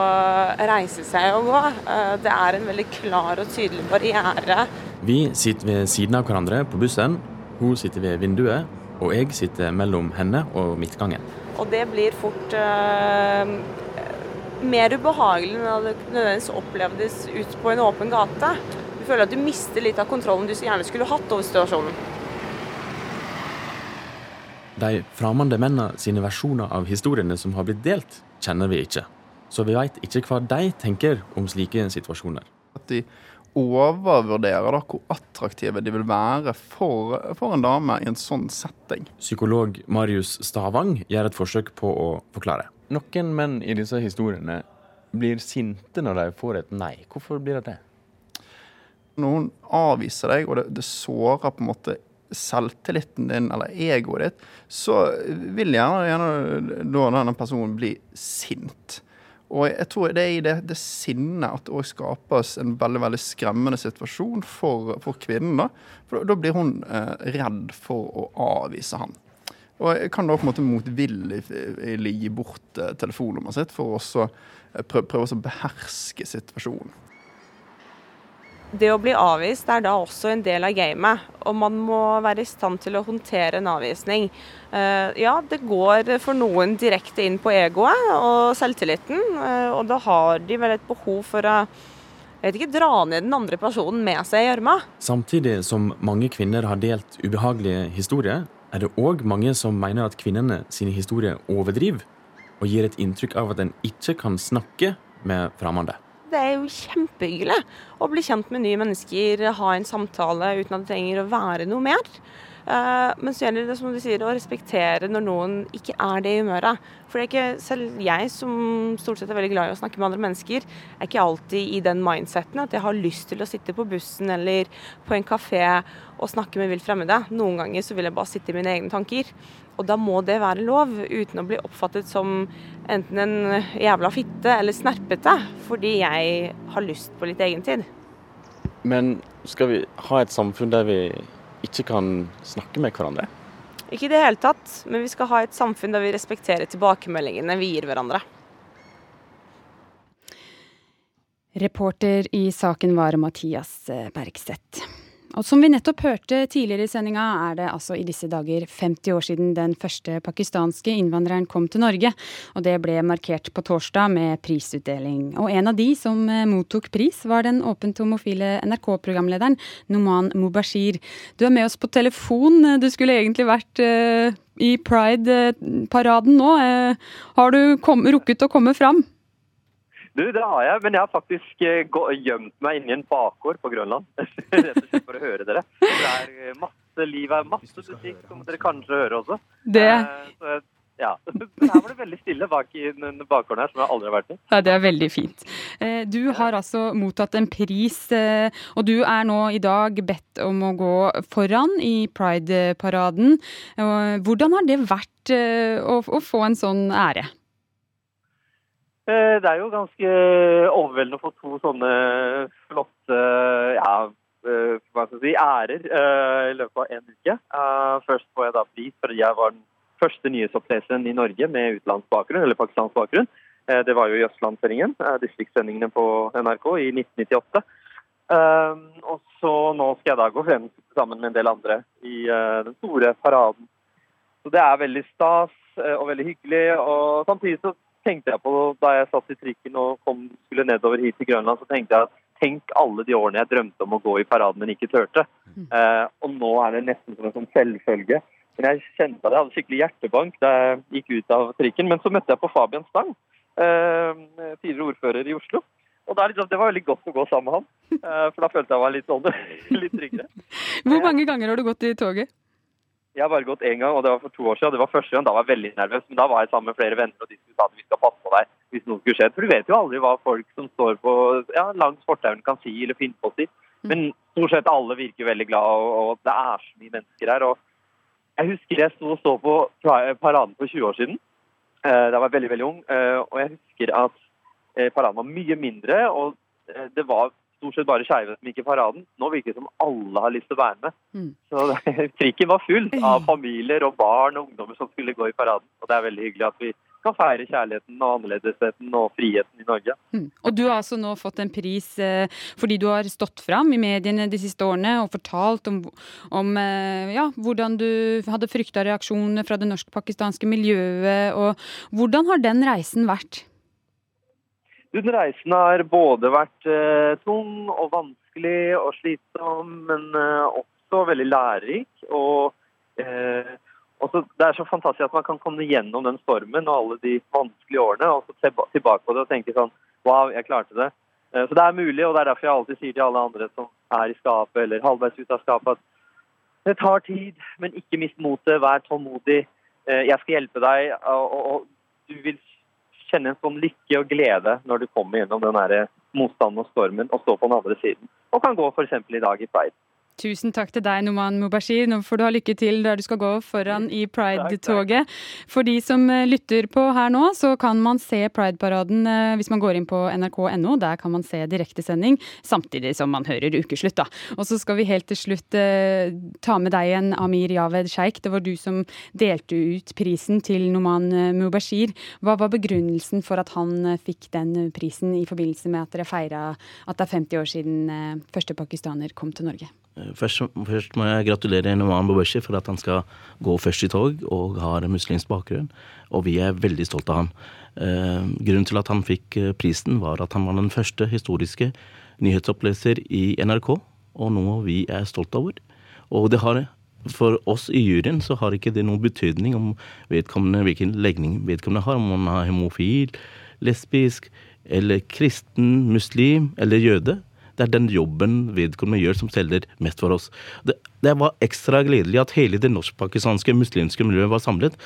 reise seg og gå. Eh, det er en veldig klar og tydelig barriere. Vi sitter ved siden av hverandre på bussen. Hun sitter ved vinduet, og jeg sitter mellom henne og midtgangen. Og det blir fort uh, mer ubehagelig enn det nødvendigvis opplevdes ut på en åpen gate. Du føler at du mister litt av kontrollen du så gjerne skulle hatt over situasjonen. De fremmede mennene sine versjoner av historiene som har blitt delt, kjenner vi ikke. Så vi veit ikke hva de tenker om slike situasjoner. At de overvurderer da hvor attraktive de vil være for, for en dame i en sånn setting. Psykolog Marius Stavang gjør et forsøk på å forklare. Noen menn i disse historiene blir sinte når de får et nei. Hvorfor blir det det? Hun avviser deg, og det, det sårer på en måte selvtilliten din eller egoet ditt, så vil gjerne, gjerne da denne personen bli sint. Og jeg tror det er i det, det sinnet at det òg skapes en veldig veldig skremmende situasjon for, for kvinnen. Da For da blir hun eh, redd for å avvise han. Og jeg kan da på en måte motvillig gi bort eh, telefonnummeret sitt for å eh, prøve, prøve å beherske situasjonen det å bli avvist er da også en del av gamet, og man må være i stand til å håndtere en avvisning. Eh, ja, det går for noen direkte inn på egoet og selvtilliten, eh, og da har de vel et behov for å jeg vet ikke, dra ned den andre personen med seg i gjørma. Samtidig som mange kvinner har delt ubehagelige historier, er det òg mange som mener at kvinnene sine historier overdriver, og gir et inntrykk av at en ikke kan snakke med fremmede. Det er jo kjempehyggelig å bli kjent med nye mennesker, ha en samtale uten at det trenger å være noe mer. Eh, men så gjelder det som du sier, å respektere når noen ikke er det i humøret. For det er ikke, selv jeg som stort sett er veldig glad i å snakke med andre mennesker, er ikke alltid i den mindseten at jeg har lyst til å sitte på bussen eller på en kafé og snakke med vilt fremmede. Noen ganger så vil jeg bare sitte i mine egne tanker. Og da må det være lov, uten å bli oppfattet som enten en jævla fitte eller snerpete, fordi jeg har lyst på litt egentid. Men skal vi ha et samfunn der vi ikke kan snakke med hverandre? Ikke i det hele tatt, men vi skal ha et samfunn der vi respekterer tilbakemeldingene vi gir hverandre. Reporter i saken var Mathias Bergseth. Og som vi nettopp hørte tidligere i sendinga, er det altså i disse dager 50 år siden den første pakistanske innvandreren kom til Norge. Og det ble markert på torsdag med prisutdeling. Og en av de som eh, mottok pris, var den åpent homofile NRK-programlederen Noman Mubashir. Du er med oss på telefon. Du skulle egentlig vært uh, i Pride-paraden nå. Uh, har du kom, rukket å komme fram? Du, det har jeg, men jeg har faktisk uh, gjemt meg inni en bakgård på Grønland. <laughs> Rett og slett for å høre dere. Det er eh, masse liv her, masse musikk som dere kanskje hører også. Det... Uh, så, ja. <laughs> Men her var det veldig stille bak i den bakgården her, som jeg aldri har vært i. Ja, Det er veldig fint. Du har altså mottatt en pris, og du er nå i dag bedt om å gå foran i Pride-paraden. Hvordan har det vært å få en sånn ære? Eh, det er jo ganske overveldende å få to sånne flotte ja, eh, hva skal jeg si, ærer eh, i løpet av en uke. Først får jeg da pris fordi jeg var den første nyhetsoppleseren i Norge med utenlandsk bakgrunn, eller pakistansk bakgrunn. Det var jo i Østlandssendingen, distriktssendingene på NRK i 1998. Og så nå skal jeg da gå frem sammen med en del andre i den store paraden. Så det er veldig stas og veldig hyggelig. Og samtidig så tenkte jeg på da jeg satt i trikken og kom, skulle nedover hit til Grønland, så tenkte jeg at tenk alle de årene jeg drømte om å gå i paraden, men ikke turte. Mm. Eh, og nå er det nesten som en sånn selvfølge. Men jeg kjente at jeg hadde skikkelig hjertebank da jeg gikk ut av trikken. Men så møtte jeg på Fabian Stang, eh, tidligere ordfører i Oslo. Og der, Det var veldig godt å gå sammen med han, eh, for da følte jeg meg litt, sånn, <laughs> litt tryggere. Hvor mange ganger har du gått i toget? Jeg har bare gått én gang, og det var for to år siden. Det var første gang, Da var jeg veldig nervøs, men da var jeg sammen med flere venner og de skulle sa at vi skal passe på deg hvis noe skulle skje. For du vet jo aldri hva folk som står på ja, langs fortauen kan si eller finne på å si. Mm. Men stort sett alle virker veldig glad, og, og det er så mye mennesker her. og Jeg husker jeg sto og så på paraden for 20 år siden. Eh, da var jeg veldig, veldig ung. Eh, og jeg husker at eh, paraden var mye mindre, og det var stort sett bare skeive som gikk i paraden. Nå virker det som alle har lyst til å være med. Mm. Så <laughs> Trikken var full av familier og barn og ungdommer som skulle gå i paraden. Og det er veldig hyggelig at vi kan feire kjærligheten og annerledesheten og friheten i Norge. Mm. Og Du har altså nå fått en pris eh, fordi du har stått fram i mediene de siste årene og fortalt om, om eh, ja, hvordan du hadde frykta reaksjoner fra det norsk-pakistanske miljøet. og Hvordan har den reisen vært? Den reisen har både vært eh, tung og vanskelig og slitsom, men eh, også veldig lærerik. Og eh, også, det er så fantastisk at man kan komme gjennom den stormen og alle de vanskelige årene, og så tilbake på det og tenke sånn Wow, jeg klarte det. Eh, så det er mulig, og det er derfor jeg alltid sier til alle andre som er i skapet eller halvveis ut av skapet, at det tar tid, men ikke mist motet. Vær tålmodig. Eh, jeg skal hjelpe deg, og, og, og du vil kjenne en sånn lykke og glede når du kommer gjennom den motstanden og stormen og står på den andre siden. Og kan gå f.eks. i dag i Pride. Tusen takk til deg, Noman Mubashir. Nå får du ha lykke til der du skal gå foran i Pride-toget. For de som eh, lytter på her nå, så kan man se Pride-paraden eh, hvis man går inn på nrk.no. Der kan man se direktesending, samtidig som man hører Ukeslutt, da. Og så skal vi helt til slutt eh, ta med deg igjen, Amir Javed Sheikh. Det var du som delte ut prisen til Noman Mubashir. Hva var begrunnelsen for at han fikk den prisen i forbindelse med at dere feira at det er 50 år siden første pakistaner kom til Norge? Eh, først, først, må jeg gratulere Noman Bobeshi for at han skal gå først i tog og har muslimsk bakgrunn. Og vi er veldig stolte av han. Eh, grunnen til at han fikk eh, prisen, var at han var den første historiske nyhetsoppleser i NRK, og noe vi er stolte over. Og det har for oss i juryen så har ikke det noen betydning om vedkommende, hvilken legning vedkommende har, om man er homofil, lesbisk eller kristen, muslim eller jøde. Det er den jobben vedkommende gjør som selger mest for oss. Det, det var ekstra gledelig at hele det norsk-pakistanske muslimske miljøet var samlet.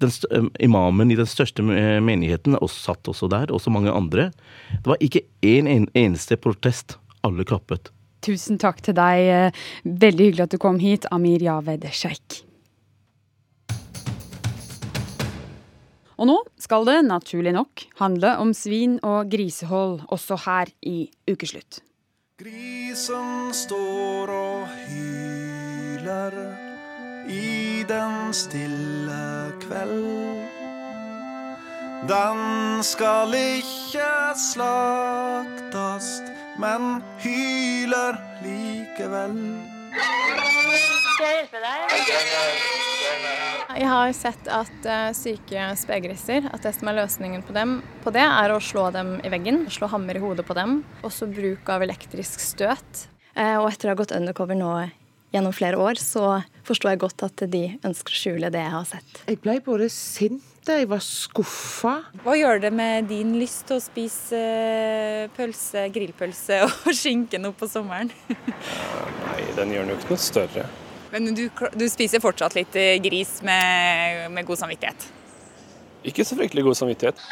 Den, imamen i den største menigheten også satt også der, også mange andre. Det var ikke én en, eneste protest. Alle klappet. Tusen takk til deg. Veldig hyggelig at du kom hit, Amir Javed Sheikh. Og nå skal det, naturlig nok, handle om svin og grisehold også her i Ukeslutt. Grisen står og hyler i den stille kveld. Den skal ikke slaktast, men hyler likevel. Skal jeg hjelpe deg? Jeg har sett at uh, syke spegrisser, at det som er løsningen på, dem, på det, er å slå dem i veggen. Slå hammer i hodet på dem. Også bruk av elektrisk støt. Uh, og etter å ha gått undercover nå gjennom flere år, så forstår jeg godt at de ønsker å skjule det jeg har sett. Jeg ble både sint jeg var skuffa. Hva gjør det med din lyst til å spise eh, pølse, grillpølse <laughs> og skinke nå på sommeren? Nei, den gjør den jo ikke noe større. Men du, du spiser fortsatt litt eh, gris med, med god samvittighet? Ikke så fryktelig god samvittighet.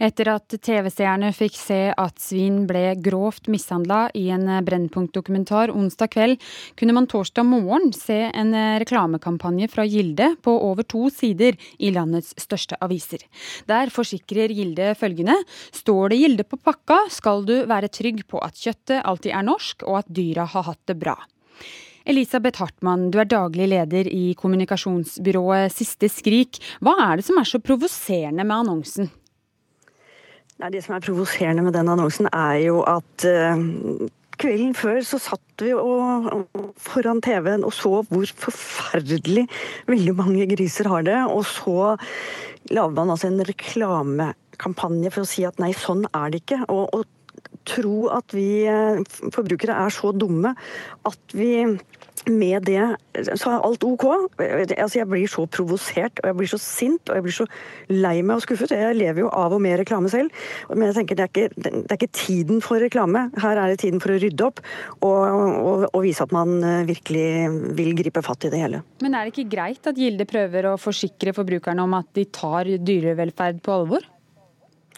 Etter at TV-seerne fikk se at svin ble grovt mishandla i en Brennpunkt-dokumentar onsdag kveld, kunne man torsdag morgen se en reklamekampanje fra Gilde på over to sider i landets største aviser. Der forsikrer Gilde følgende Står det Gilde på pakka, skal du være trygg på at kjøttet alltid er norsk, og at dyra har hatt det bra. Elisabeth Hartmann, du er daglig leder i kommunikasjonsbyrået Siste Skrik. Hva er det som er så provoserende med annonsen? Nei, Det som er provoserende med den annonsen, er jo at uh, kvelden før så satt vi og, foran TV-en og så hvor forferdelig veldig mange griser har det. Og så lager man altså en reklamekampanje for å si at nei, sånn er det ikke. Og, og tro at vi uh, forbrukere er så dumme at vi med det så er alt OK. Altså, jeg blir så provosert og jeg blir så sint og jeg blir så lei meg og skuffet. Jeg lever jo av og med reklame selv, men jeg tenker det er ikke, det er ikke tiden for reklame. Her er det tiden for å rydde opp og, og, og, vise at man eh, virkelig vil gripe fatt i det hele. Men er det ikke greit at Gilde prøver å forsikre forbrukerne om at de tar dyrevelferd på alvor?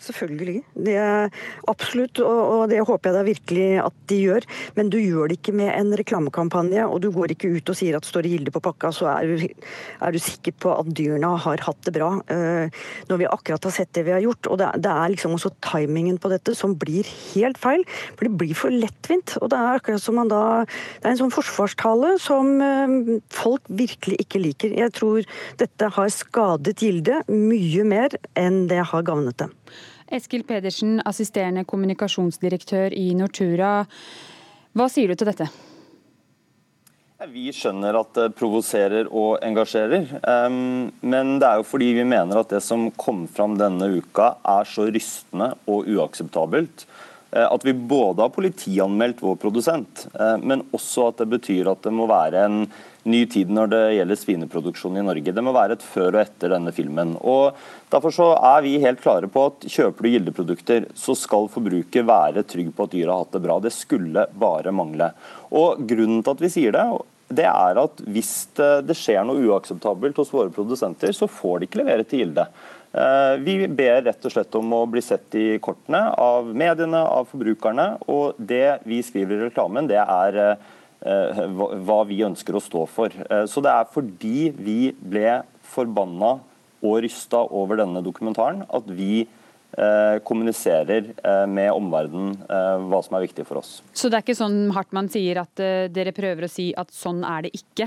Selvfølgelig. Det er absolutt, og det håper jeg da virkelig at de gjør. Men du gjør det ikke med en reklamekampanje, og du går ikke ut og sier at står det Gilde på pakka, så er du, er du, sikker på at dyrene har hatt det bra. Uh, når vi akkurat har sett det vi har gjort. Og det, er liksom også timingen på dette som blir helt feil. For det blir for lettvint. Og det er akkurat som man da Det er en sånn forsvarstale som uh, folk virkelig ikke liker. Jeg tror dette har skadet Gilde mye mer enn det har gagnet dem. Eskil Pedersen, assisterende kommunikasjonsdirektør i Nortura. Hva sier du til dette? Vi skjønner at det provoserer og engasjerer. Men det er jo fordi vi mener at det som kom fram denne uka er så rystende og uakseptabelt at vi både har politianmeldt vår produsent, eh, men også at det betyr at det må være en ny tid når det gjelder svineproduksjon i Norge. Det må være et før og etter denne filmen. Og Derfor så er vi helt klare på at kjøper du Gilde-produkter, så skal forbruker være trygg på at dyra har hatt det bra. Det skulle bare mangle. Og Grunnen til at vi sier det, det er at hvis det skjer noe uakseptabelt hos våre produsenter, så får de ikke levere til Gilde. Eh, vi ber rett og slett om å bli sett i kortene av mediene, av forbrukerne. Og det vi skriver i reklamen, det er Eh, hva vi ønsker å stå for. Eh, så det er fordi vi ble forbanna og rysta over denne dokumentaren at vi kommuniserer med omverdenen hva som er viktig for oss. Så det er ikke sånn Hartmann sier at dere prøver å si at sånn er det ikke?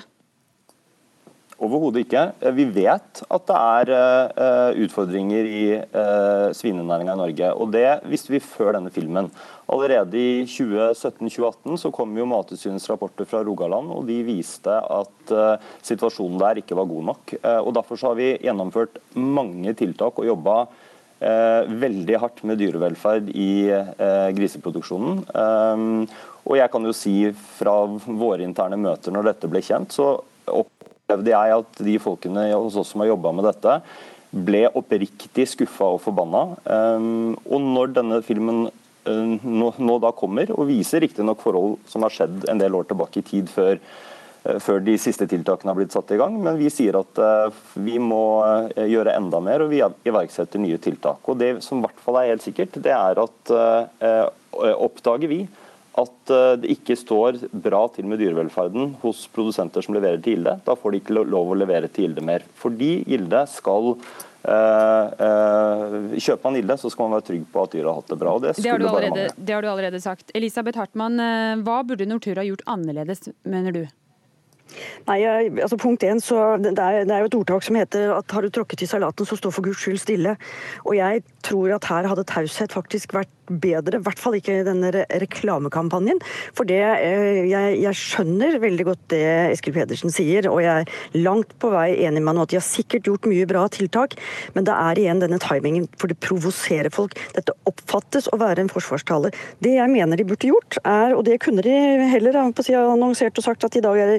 Overhodet ikke. Eh, vi vet at det er uh, utfordringer i uh, svinenæringa i Norge. Og det visste vi før denne filmen. Allerede i 2017-2018 så kom jo Mattilsynets rapporter fra Rogaland, og de viste at situasjonen der ikke var god nok. og Derfor så har vi gjennomført mange tiltak og jobba veldig hardt med dyrevelferd i griseproduksjonen. Og jeg kan jo si fra våre interne møter når dette ble kjent, så opp opplevde jeg at de folkene hos oss som har jobba med dette, ble oppriktig skuffa og forbanna. Um, og når denne filmen uh, nå, da kommer, og viser riktignok forhold som har skjedd en del år tilbake i tid før, uh, før de siste tiltakene har blitt satt i gang, men vi sier at uh, vi må gjøre enda mer, og vi iverksetter nye tiltak. Og Det som i hvert fall er helt sikkert, det er at oppdager vi at eh, det ikke står bra til med dyrevelferden hos produsenter som leverer til Gilde. Da får de ikke lov å levere til Gilde mer. Fordi Gilde skal Uh, uh, kjøper man ille, så skal man være trygg på at dyra har hatt det bra. og det Det har, allerede, det har du allerede sagt. Elisabeth Hartmann, hva burde Nortura gjort annerledes, mener du? Nei, altså Punkt én, så det er, det er jo et ordtak som heter at har du tråkket i salaten, så stå for guds skyld stille. Og jeg tror at her hadde taushet faktisk vært bedre, i hvert fall ikke i denne re reklamekampanjen. For det, eh, jeg, jeg skjønner veldig godt det Eskil Pedersen sier, og jeg er langt på vei enig med han at de har sikkert gjort mye bra tiltak, men det er igjen denne timingen, for det provoserer folk. Dette oppfattes å være en forsvarstale. Det jeg mener de burde gjort, er, og det kunne de heller på siden, annonsert og sagt at i dag er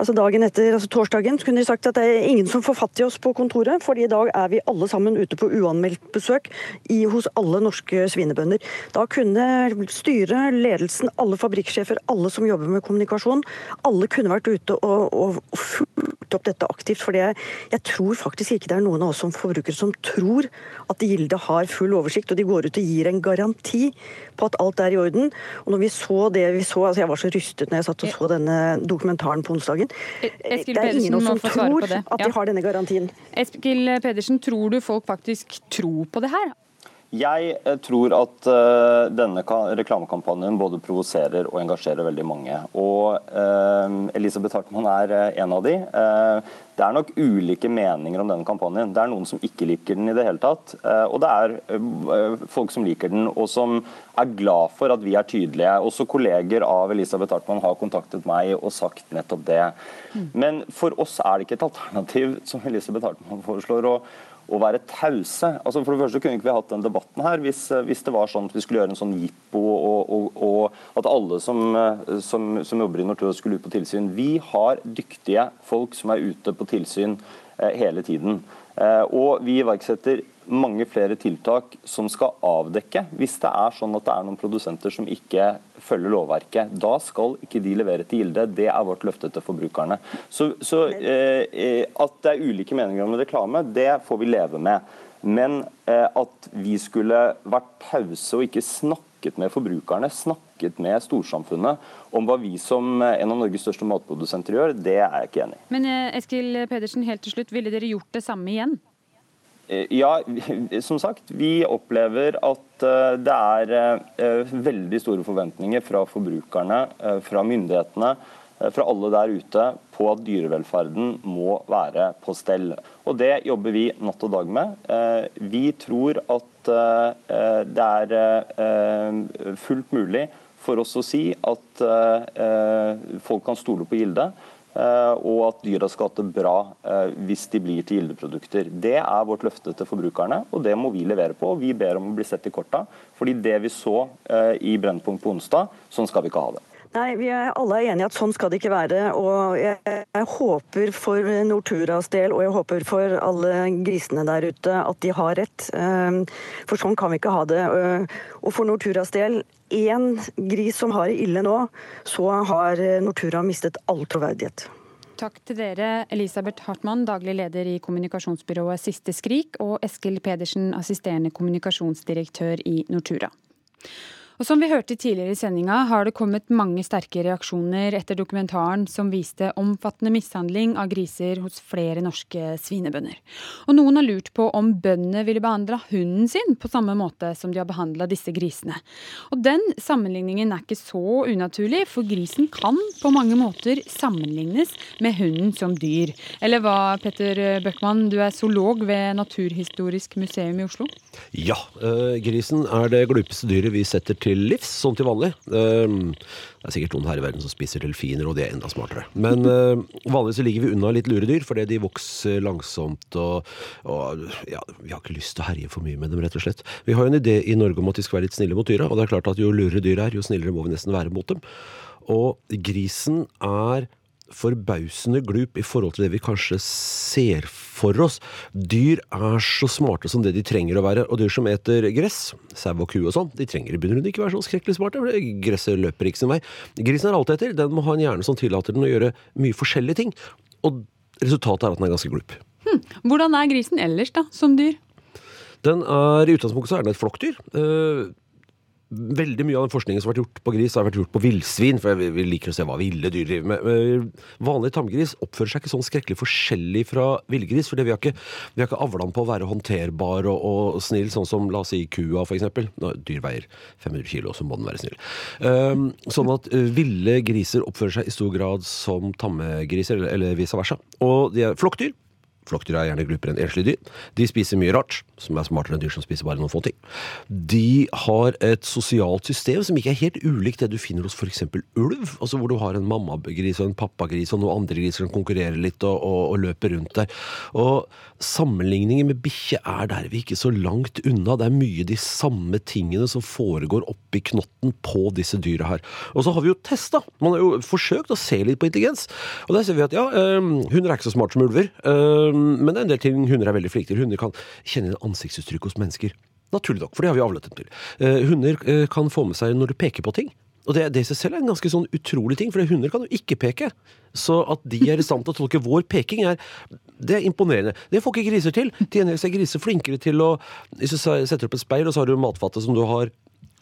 altså dagen etter, altså torsdagen, så kunne de sagt at det er ingen som får fatt i oss på kontoret, for i dag er vi alle sammen ute på uanmeldt besøk i, hos alle norske svinebønder. Da kunne styret, ledelsen, alle fabrikksjefer, alle som jobber med kommunikasjon, alle kunne vært ute og, og, og fulgt opp dette aktivt. For jeg tror faktisk ikke det er noen av oss som forbrukere som tror at Gilde har full oversikt, og de går ut og gir en garanti på at alt er i orden. Og når vi så det vi så, altså jeg var så rystet når jeg satt og så denne dokumentaren på onsdagen. Eskil Det er ingen som tror at Ja. de har denne garantien. Eskil Pedersen, tror du folk faktisk tror på det her? Jeg eh, tror at eh, denne reklamekampanjen både provoserer og engasjerer veldig mange. Og eh, Elisabeth Hartmann er en av de. Det er nok ulike meninger om denne kampanjen. Det er noen som ikke liker den i det hele tatt. og det er folk som liker den, og som er glad for at vi er tydelige. Også kolleger av Elisabeth Hartmann har kontaktet meg og sagt nettopp det. Men for oss er det ikke et alternativ, som Elisabeth Hartmann foreslår. å å være tause. Altså for det første kunne ikke vi hatt den debatten her hvis, eh, hvis det var sånn at vi skulle gjøre en sånn jippo og, og, og at alle som, eh, som, som jobber i Nortura skulle ut på tilsyn. Vi har dyktige folk som er ute på tilsyn eh, hele tiden. Eh, og vi iverksetter mange flere tiltak som skal avdekke hvis det er sånn at det er noen produsenter som ikke følger lovverket. Da skal ikke de levere til Gilde. Det er vårt løfte til forbrukerne. Så, så eh, eh, At det er ulike meninger om reklame, det får vi leve med. Men eh, at vi skulle vært pause og ikke snakket med forbrukerne, snakket med storsamfunnet om hva vi som eh, en av Norges største matprodusenter gjør, det er jeg ikke enig i. Men eh, Eskil Pedersen, helt til slutt, ville dere gjort det samme igjen? Ja, som sagt, vi opplever at eh, det er eh, veldig store forventninger fra forbrukerne, eh, fra myndighetene, fra alle der ute på at dyrevelferden må være på stell. Og Det jobber vi natt og dag med. Vi tror at det er fullt mulig for oss å si at folk kan stole på Gilde. Eh, Og at dyra skal ha det bra eh, hvis de blir til Gilde-produkter. Det er vårt løfte til forbrukerne, og det må vi levere på. Vi ber om å bli sett i korta. Fordi det vi så eh, i Brennpunkt på onsdag, sånn skal vi ikke ha det. Nei, vi er alle enige at sånn skal det ikke være. Og jeg, jeg håper for Norturas del, og jeg håper for alle grisene der ute, at de har rett. For sånn kan vi ikke ha det. Og for Norturas del, én gris som har det ille nå, så har Nortura mistet all troverdighet. Takk til dere, Elisabeth Hartmann, daglig leder i kommunikasjonsbyrået Siste Skrik, og Eskil Pedersen, assisterende kommunikasjonsdirektør i Nortura. Og Som vi hørte tidligere i sendinga, har det kommet mange sterke reaksjoner etter dokumentaren som viste omfattende mishandling av griser hos flere norske svinebønder. Og noen har lurt på om bøndene ville behandla hunden sin på samme måte som de har behandla disse grisene. Og den sammenligningen er ikke så unaturlig, for grisen kan på mange måter sammenlignes med hunden som dyr. Eller hva, Petter Bøckmann, du er zoolog ved Naturhistorisk museum i Oslo? Ja, eh, grisen er det glupeste dyret vi setter til livs, sånn til vanlig. Eh, det er sikkert noen her i verden som spiser delfiner, og de er enda smartere. Men <laughs> eh, vanligvis ligger vi unna litt luredyr, fordi de vokser langsomt, og, og ja, vi har ikke lyst til å herje for mye med dem, rett og slett. Vi har jo en idé i Norge om at de skal være litt snille mot dyra, og det er klart at jo lurere dyr er, jo snillere må vi nesten være mot dem. Og grisen er forbausende glup i forhold til det vi kanskje ser for oss. Dyr er så smarte som det de trenger å være, og dyr som eter gress, sau og ku og sånn, de trenger i bunn ikke være så skrekkelig smarte, for gresset løper ikke sin vei. Grisen er alt etter, den må ha en hjerne som tillater den å gjøre mye forskjellige ting, og resultatet er at den er ganske glup. Hvordan er grisen ellers, da, som dyr? Den er, I utgangspunktet så er den et flokkdyr. Eh, veldig mye av den forskningen som har vært gjort på gris, har vært gjort på villsvin, for vi, liker å se hva ville dyr driver med. Vanlig tamgris oppfører seg ikke sånn skrekkelig forskjellig fra villgris, For vi har ikke, vi ikke avla den på å være håndterbar og, og snill, sånn som la oss si kua. Når dyr veier 500 kilo, så må den være snill. Um, sånn at uh, ville griser oppfører seg i stor grad som tammegriser, eller, eller vice versa. Og de er flokkdyr. Flokkdyr er gjerne glupere enn enslige dyr. De spiser mye rart, som er smartere enn dyr som spiser bare noen få ting. De har et sosialt system som ikke er helt ulikt det du finner hos f.eks. ulv. Altså Hvor du har en mammagris og en pappagris og noen andre griser som konkurrerer litt og, og, og løper rundt der. Og Sammenligninger med bikkje er derved ikke så langt unna. Det er mye de samme tingene som foregår oppi knotten på disse dyra her. Og så har vi jo testa. Man har jo forsøkt å se litt på intelligens. Og der ser vi at ja, um, hunder er ikke så smart som ulver. Um, men det er en del ting hunder er veldig flinke til. Hunder kan kjenne igjen ansiktsuttrykk hos mennesker. Naturlig nok, for det har vi avlet dem til. Eh, hunder eh, kan få med seg når du peker på ting. Og det, det i seg selv er en ganske sånn utrolig ting, for hunder kan jo ikke peke. Så at de er i stand til å tolke vår peking, er, det er imponerende. Det får ikke griser til. Til gjengjeld er griser flinkere til å Hvis du setter opp et speil, og så har du matfatet som du har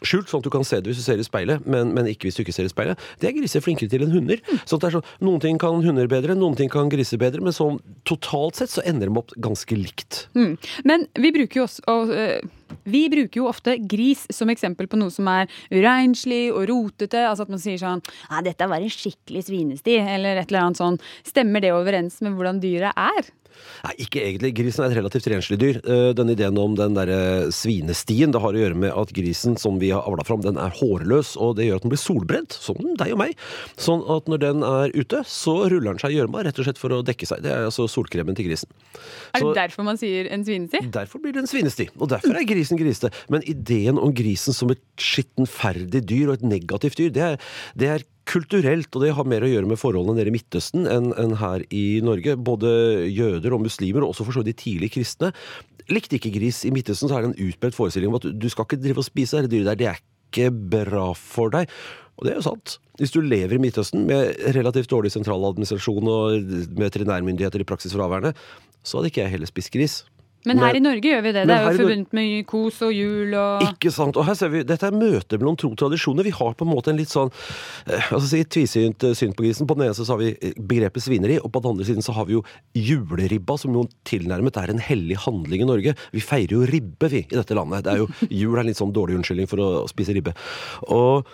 skjult, sånn at du kan se det hvis du ser i speilet, men, men ikke hvis du ikke ser i speilet. Det er griser flinkere til enn hunder. Så det er sånn, Noen ting kan hunder bedre, noen ting kan griser bedre, men sånn totalt sett så ender de opp ganske likt. Mm. Men vi bruker jo også og, øh, vi bruker jo ofte gris som eksempel på noe som er uregnslig og rotete. Altså at man sier sånn ja, 'Dette var en skikkelig svinesti', eller et eller annet sånn. Stemmer det overens med hvordan dyret er? Nei, ikke egentlig. Grisen er et relativt renslig dyr. Denne ideen om den derre svinestien, det har å gjøre med at grisen som vi har avla fram, den er hårløs, og det gjør at den blir solbrent, som deg og meg. Sånn at når den er ute, så ruller den seg i gjørma, rett og slett for å dekke seg. Det er altså solkremen til grisen. Er det derfor man sier en svinesti? Derfor blir det en svinesti. Og derfor er grisen grisete. Men ideen om grisen som et skittenferdig dyr og et negativt dyr, det er, det er kulturelt, og det har mer å gjøre med forholdene nede i Midtøsten enn enn her i Norge. Både jøder og muslimer, og også for så vidt de tidlige kristne, likte ikke gris. I Midtøsten så er det en utbredt forestilling om at du skal ikke drive og spise dette dyret der, det er ikke bra for deg. Og det er jo sant. Hvis du lever i Midtøsten med relativt dårlig sentraladministrasjon og veterinærmyndigheter i praksis fraværende, så hadde ikke jeg heller spist gris. Men her i Norge gjør vi det. Det er jo forbundet med kos og jul og Ikke sant. Og her ser vi, Dette er møtet mellom og tradisjoner. Vi har på en måte en litt sånn altså si, tvisynt eh, syn på grisen. På den ene så har vi eh, begrepet svineri, og på den andre siden så har vi jo juleribba, som jo tilnærmet er en hellig handling i Norge. Vi feirer jo ribbe, vi, i dette landet. Det er jo, <laughs> Jul er en litt sånn dårlig unnskyldning for å spise ribbe. Og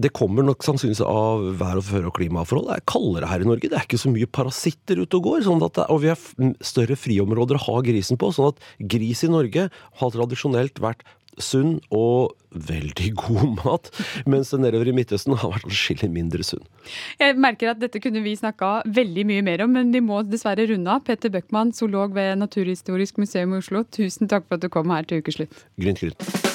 det kommer nok sannsynligvis av vær- og føre- og klimaforhold. Det er kaldere her i Norge. Det er ikke så mye parasitter ute og går. Sånn at det, og vi har større friområder å ha grisen på. Sånn at gris i Norge har tradisjonelt vært sunn og veldig <laughs> god mat, mens det nedover i Midtøsten har vært atskillig mindre sunn. Jeg merker at dette kunne vi snakka veldig mye mer om, men vi må dessverre runde av. Petter Bøckmann, zoolog ved Naturhistorisk museum i Oslo, tusen takk for at du kom her til ukeslutt. Grynt, grynt.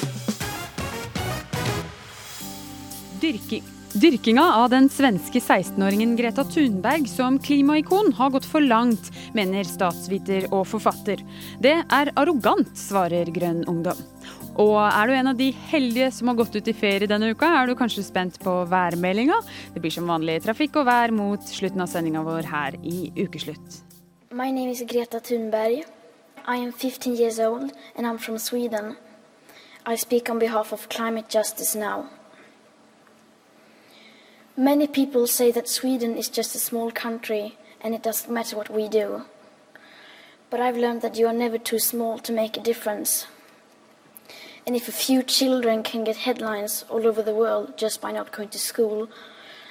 Dyrking. Dyrkinga av den svenske 16-åringen Greta Thunberg som klimaikon har gått for langt, mener statsviter og forfatter. Det er arrogant, svarer Grønn Ungdom. Og er du en av de heldige som har gått ut i ferie denne uka, er du kanskje spent på værmeldinga. Det blir som vanlig trafikk og vær mot slutten av sendinga vår her i Ukeslutt. My name is Greta Thunberg. I am 15 years old and I'm from Sweden. I speak on behalf of climate justice now. Many people say that Sweden is just a small country and it doesn't matter what we do. But I've learned that you are never too small to make a difference. And if a few children can get headlines all over the world just by not going to school,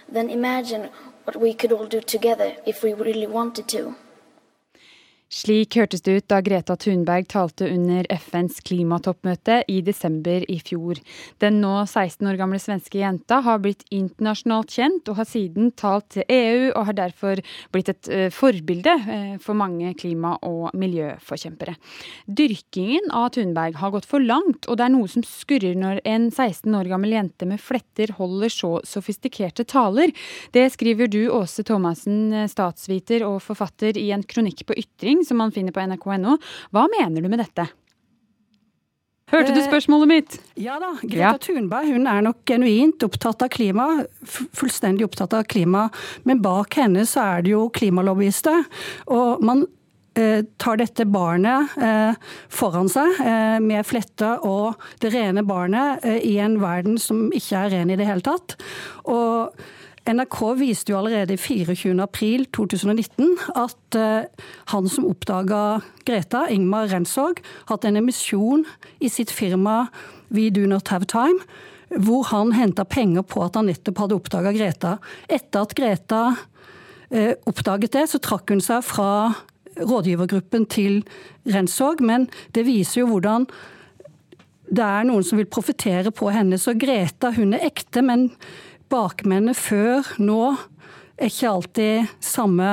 then imagine what we could all do together if we really wanted to. Slik hørtes det ut da Greta Thunberg talte under FNs klimatoppmøte i desember i fjor. Den nå 16 år gamle svenske jenta har blitt internasjonalt kjent, og har siden talt til EU, og har derfor blitt et eh, forbilde eh, for mange klima- og miljøforkjempere. Dyrkingen av Thunberg har gått for langt, og det er noe som skurrer når en 16 år gammel jente med fletter holder så sofistikerte taler. Det skriver du, Åse Thomassen, eh, statsviter og forfatter, i en kronikk på Ytring som man finner på nrk.no. Hva mener du med dette? Hørte du Eh, spørsmålet mitt? Ja da. Greta Ja. Thunberg hun er nok genuint opptatt av klima. Fullstendig opptatt av klima. Men bak henne så er det jo klimalobbyister. Og man eh, tar dette barnet eh, foran seg eh, med fletter og det rene barnet i en verden som ikke er ren i det hele tatt. Og NRK viste jo allerede 24.4.2019 at eh, han som oppdaga Greta, Ingmar Renshaug, hatt en emisjon i sitt firma We Do Not Have Time, hvor han henta penger på at han nettopp hadde oppdaga Greta. Etter at Greta eh, oppdaget det, så trakk hun seg fra rådgivergruppen til Renshaug, men det viser jo hvordan det er noen som vil profitere på henne. Så Greta hun er ekte, men bakmennene før nå er ikke alltid samme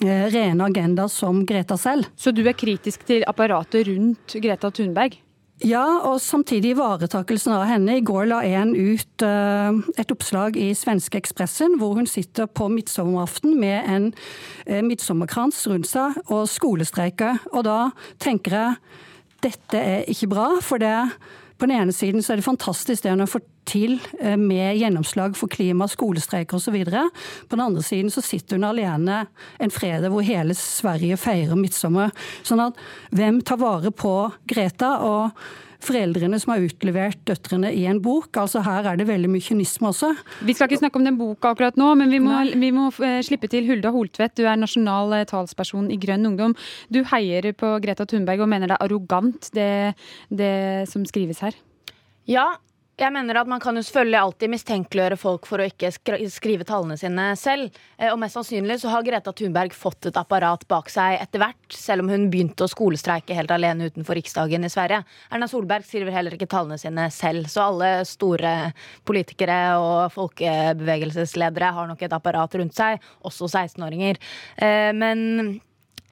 eh, rene agenda som Greta selv. Så du er kritisk til apparatet rundt Greta Thunberg? Ja, og samtidig ivaretakelsen av henne. I går la en ut uh, et oppslag i svenske Ekspressen hvor hun sitter på midtsommeraften med en uh, midtsommerkrans rundt seg og skolestreiker. Og da tenker jeg dette er ikke bra, for det på den ene siden så er det fantastisk det hun har fått til eh, med gjennomslag for klima, skolestreiker osv. På den andre siden så sitter hun alene en fredag hvor hele Sverige feirer midtsommer. Sånn at hvem tar vare på Greta? og foreldrene som har utlevert døtrene i en bok. Altså Her er det veldig mye kynisme også. Vi skal ikke snakke om den boka akkurat nå, men vi må, vi må eh, slippe til Hulda Holtvedt. Du er nasjonal eh, talsperson i Grønn ungdom. Du heier på Greta Thunberg og mener det er arrogant, det, det som skrives her. Ja, jeg mener at Man kan jo selvfølgelig alltid mistenkeliggjøre folk for å ikke skrive tallene sine selv. Eh, og Mest sannsynlig så har Greta Thunberg fått et apparat bak seg etter hvert, selv om hun begynte å skolestreike helt alene utenfor Riksdagen i Sverige. Erna Solberg skriver heller ikke tallene sine selv, så alle store politikere og folkebevegelsesledere har nok et apparat rundt seg, også 16-åringer. Eh, men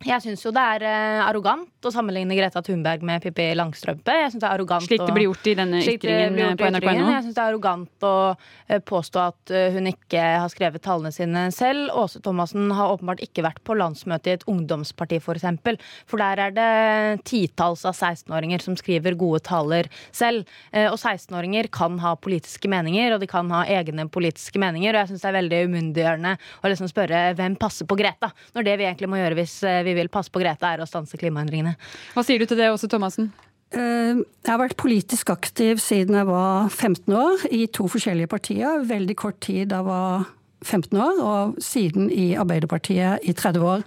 jeg syns jo det er uh, arrogant å sammenligne Greta Thunberg med Pippi Langstrømpe. Jeg synes det er arrogant Slik det blir gjort i denne ytringen på NRK.no? Jeg syns det er arrogant å uh, påstå at hun ikke har skrevet tallene sine selv. Åse Thomassen har åpenbart ikke vært på landsmøte i et ungdomsparti, f.eks. For, eksempel. for der er det titalls av 16-åringer som skriver gode taler selv. og 16-åringer kan ha politiske meninger, og de kan ha egne politiske meninger. Og jeg syns det er veldig umyndiggjørende å liksom spørre hvem passer på Greta, når det vi egentlig må gjøre hvis vi vi vil passe på Greta, er å stanse klimaendringene. Hva sier du til det også, Thomassen? Eh, jeg har vært politisk aktiv siden jeg var 15 år, i to forskjellige partier. Veldig kort tid da jeg var 15 år, og siden i Arbeiderpartiet i 30 år.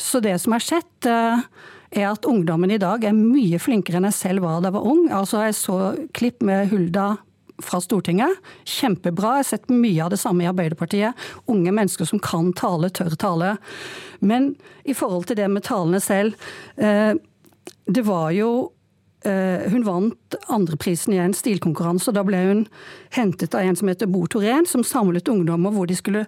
Så det som har skjedd, eh, er at ungdommen i dag er mye flinkere enn jeg selv var da jeg var ung. Altså, jeg så klipp med Hulda fra Stortinget. Kjempebra. Jeg har sett mye av det samme i Arbeiderpartiet. Unge mennesker som kan tale, tør tale. Men i forhold til det med talene selv eh, Det var jo eh, hun vant andreprisen i en stilkonkurranse. og Da ble hun hentet av en som heter Bo Torén, som samlet ungdommer hvor de skulle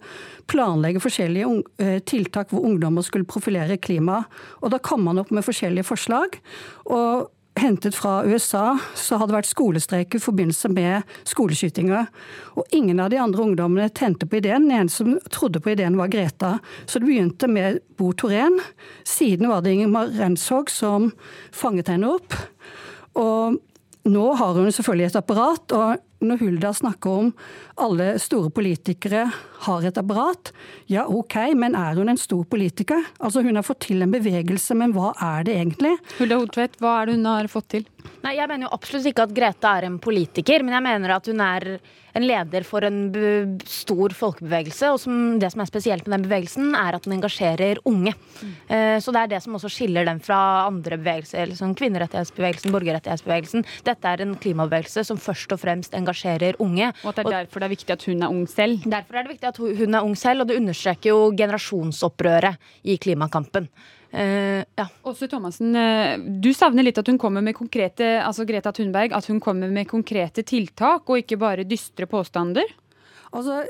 planlegge forskjellige eh, tiltak hvor ungdommer skulle profilere klima. Og Da kom han opp med forskjellige forslag. og hentet fra USA, så hadde det vært skolestreik i forbindelse med skoleskytinger. Og ingen av de andre ungdommene tente på ideen. Den eneste som trodde på ideen, var Greta. Så det begynte med Bo Torén. Siden var det Ingemar Renshaug som fanget henne opp. Og nå har hun selvfølgelig et apparat, og når Hulda snakker om alle store politikere har et apparat, ja ok, men er hun en stor politiker? Altså Hun har fått til en bevegelse, men hva er det egentlig? Hulda Hodtvedt, hva er det hun har fått til? Nei, Jeg mener jo absolutt ikke at Grete er en politiker, men jeg mener at hun er en leder for en stor folkebevegelse. Og som, det som er spesielt med den bevegelsen, er at den engasjerer unge. Mm. Uh, så det er det som også skiller den fra andre bevegelser, liksom kvinnerettighetsbevegelsen, borgerrettighetsbevegelsen. Dette er en klimabevegelse som først og fremst engasjerer unge. Og at det er derfor det er viktig at hun er ung selv? Derfor er det viktig at hun er ung selv, og det understreker jo generasjonsopprøret i klimakampen. Uh, ja. Åse Thomassen, uh, du savner litt at hun kommer med konkrete altså Greta Thunberg, at hun kommer med konkrete tiltak, og ikke bare dystre påstander? Altså,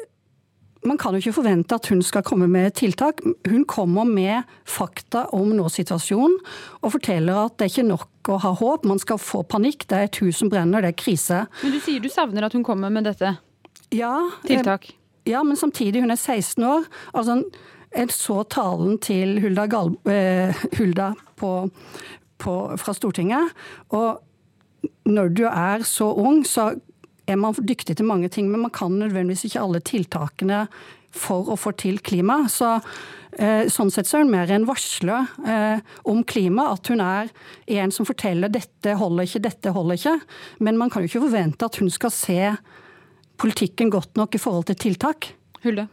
man kan jo ikke forvente at hun skal komme med tiltak. Hun kommer med fakta om nåsituasjonen og forteller at det er ikke nok å ha håp, man skal få panikk, det er et hus som brenner, det er krise. Men du sier du savner at hun kommer med dette? Ja. Tiltak? Ja, men samtidig, hun er 16 år. altså jeg så talen til Hulda, Gal eh, Hulda på, på, fra Stortinget. Og når du er så ung, så er man dyktig til mange ting, men man kan nødvendigvis ikke alle tiltakene for å få til klima. Så eh, Sånn sett så er hun mer en varsler eh, om klima. At hun er en som forteller 'dette holder ikke, dette holder ikke'. Men man kan jo ikke forvente at hun skal se politikken godt nok i forhold til tiltak. Hulde?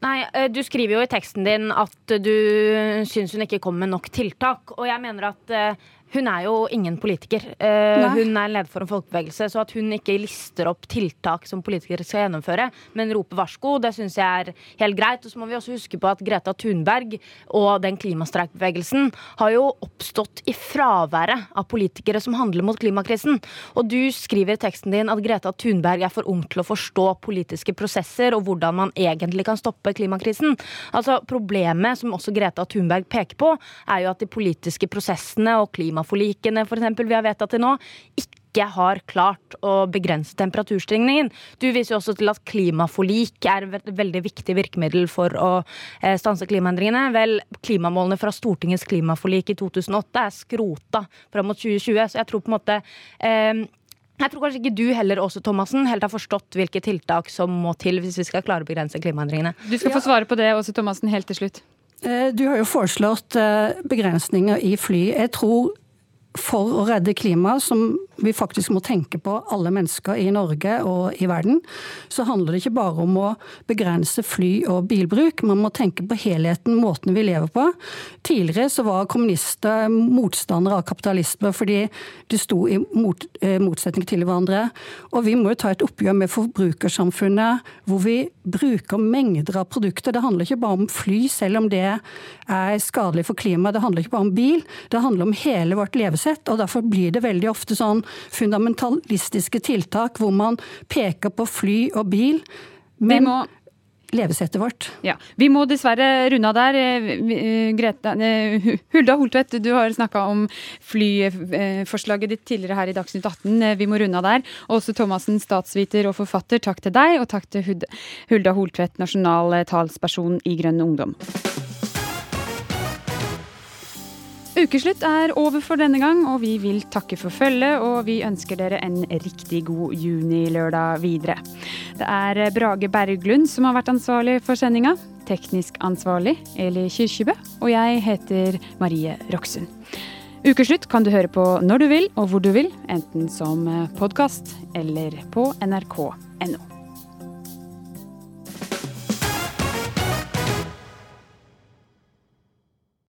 Nei, eh, Du skriver jo i teksten din at du syns hun ikke kommer med nok tiltak. Og jeg mener at eh, hun er jo ingen politiker. Uh, hun er leder for en folkebevegelse. Så at hun ikke lister opp tiltak som politikere skal gjennomføre, men roper varsko, det syns jeg er helt greit. Og så må vi også huske på at Greta Thunberg og den klimastreikbevegelsen har jo oppstått i fraværet av politikere som handler mot klimakrisen. Og du skriver i teksten din at Greta Thunberg er for ung til å forstå politiske prosesser og hvordan man egentlig kan stoppe klimakrisen. Altså Problemet som også Greta Thunberg peker på, er jo at de politiske prosessene og klima klimaforlikene for eksempel, vi har vedtatt til nå, ikke har klart å begrense temperaturstigningen. Du viser jo også til at klimaforlik er et veldig viktig virkemiddel for å eh, stanse klimaendringene. Vel, klimamålene fra Stortingets klimaforlik i 2008 er skrota fram mot 2020, så jeg tror på en måte eh, jeg tror kanskje ikke du heller også, Thomassen, helt har forstått hvilke tiltak som må til hvis vi skal klare å begrense klimaendringene. Du skal få svare på det, Åse Thomassen, helt til slutt. Eh, du har jo foreslått eh, begrensninger i fly. Jeg tror for å redde klimaet, som vi faktisk må tenke på alle mennesker i Norge og i verden, så handler det ikke bare om å begrense fly- og bilbruk. Man må tenke på helheten, måten vi lever på. Tidligere så var kommunister motstandere av kapitalisme fordi de sto i mot, eh, motsetning til hverandre. Og vi må jo ta et oppgjør med forbrukersamfunnet hvor vi bruker mengder av produkter. Det handler ikke bare om fly, selv om det er skadelig for klimaet. Det handler ikke bare om bil, det handler om hele vårt levesett. Og Derfor blir det veldig ofte sånn fundamentalistiske tiltak hvor man peker på fly og bil. Men må levesettet vårt. Ja, Vi må dessverre runde av der. Eh, eh, Greta, eh, Hulda Holtvedt, du har snakka om flyforslaget ditt tidligere her i Dagsnytt 18. Vi må runde av der. Åse Thomassen, statsviter og forfatter, takk til deg. Og takk til Hulda Holtvedt, nasjonal talsperson i Grønn ungdom. Ukeslutt er over for denne gang, og vi vil takke for følget. Og vi ønsker dere en riktig god junilørdag videre. Det er Brage Berglund som har vært ansvarlig for sendinga. Teknisk ansvarlig Eli Kyrkjebø. Og jeg heter Marie Roksund. Ukeslutt kan du høre på når du vil og hvor du vil, enten som podkast eller på nrk.no.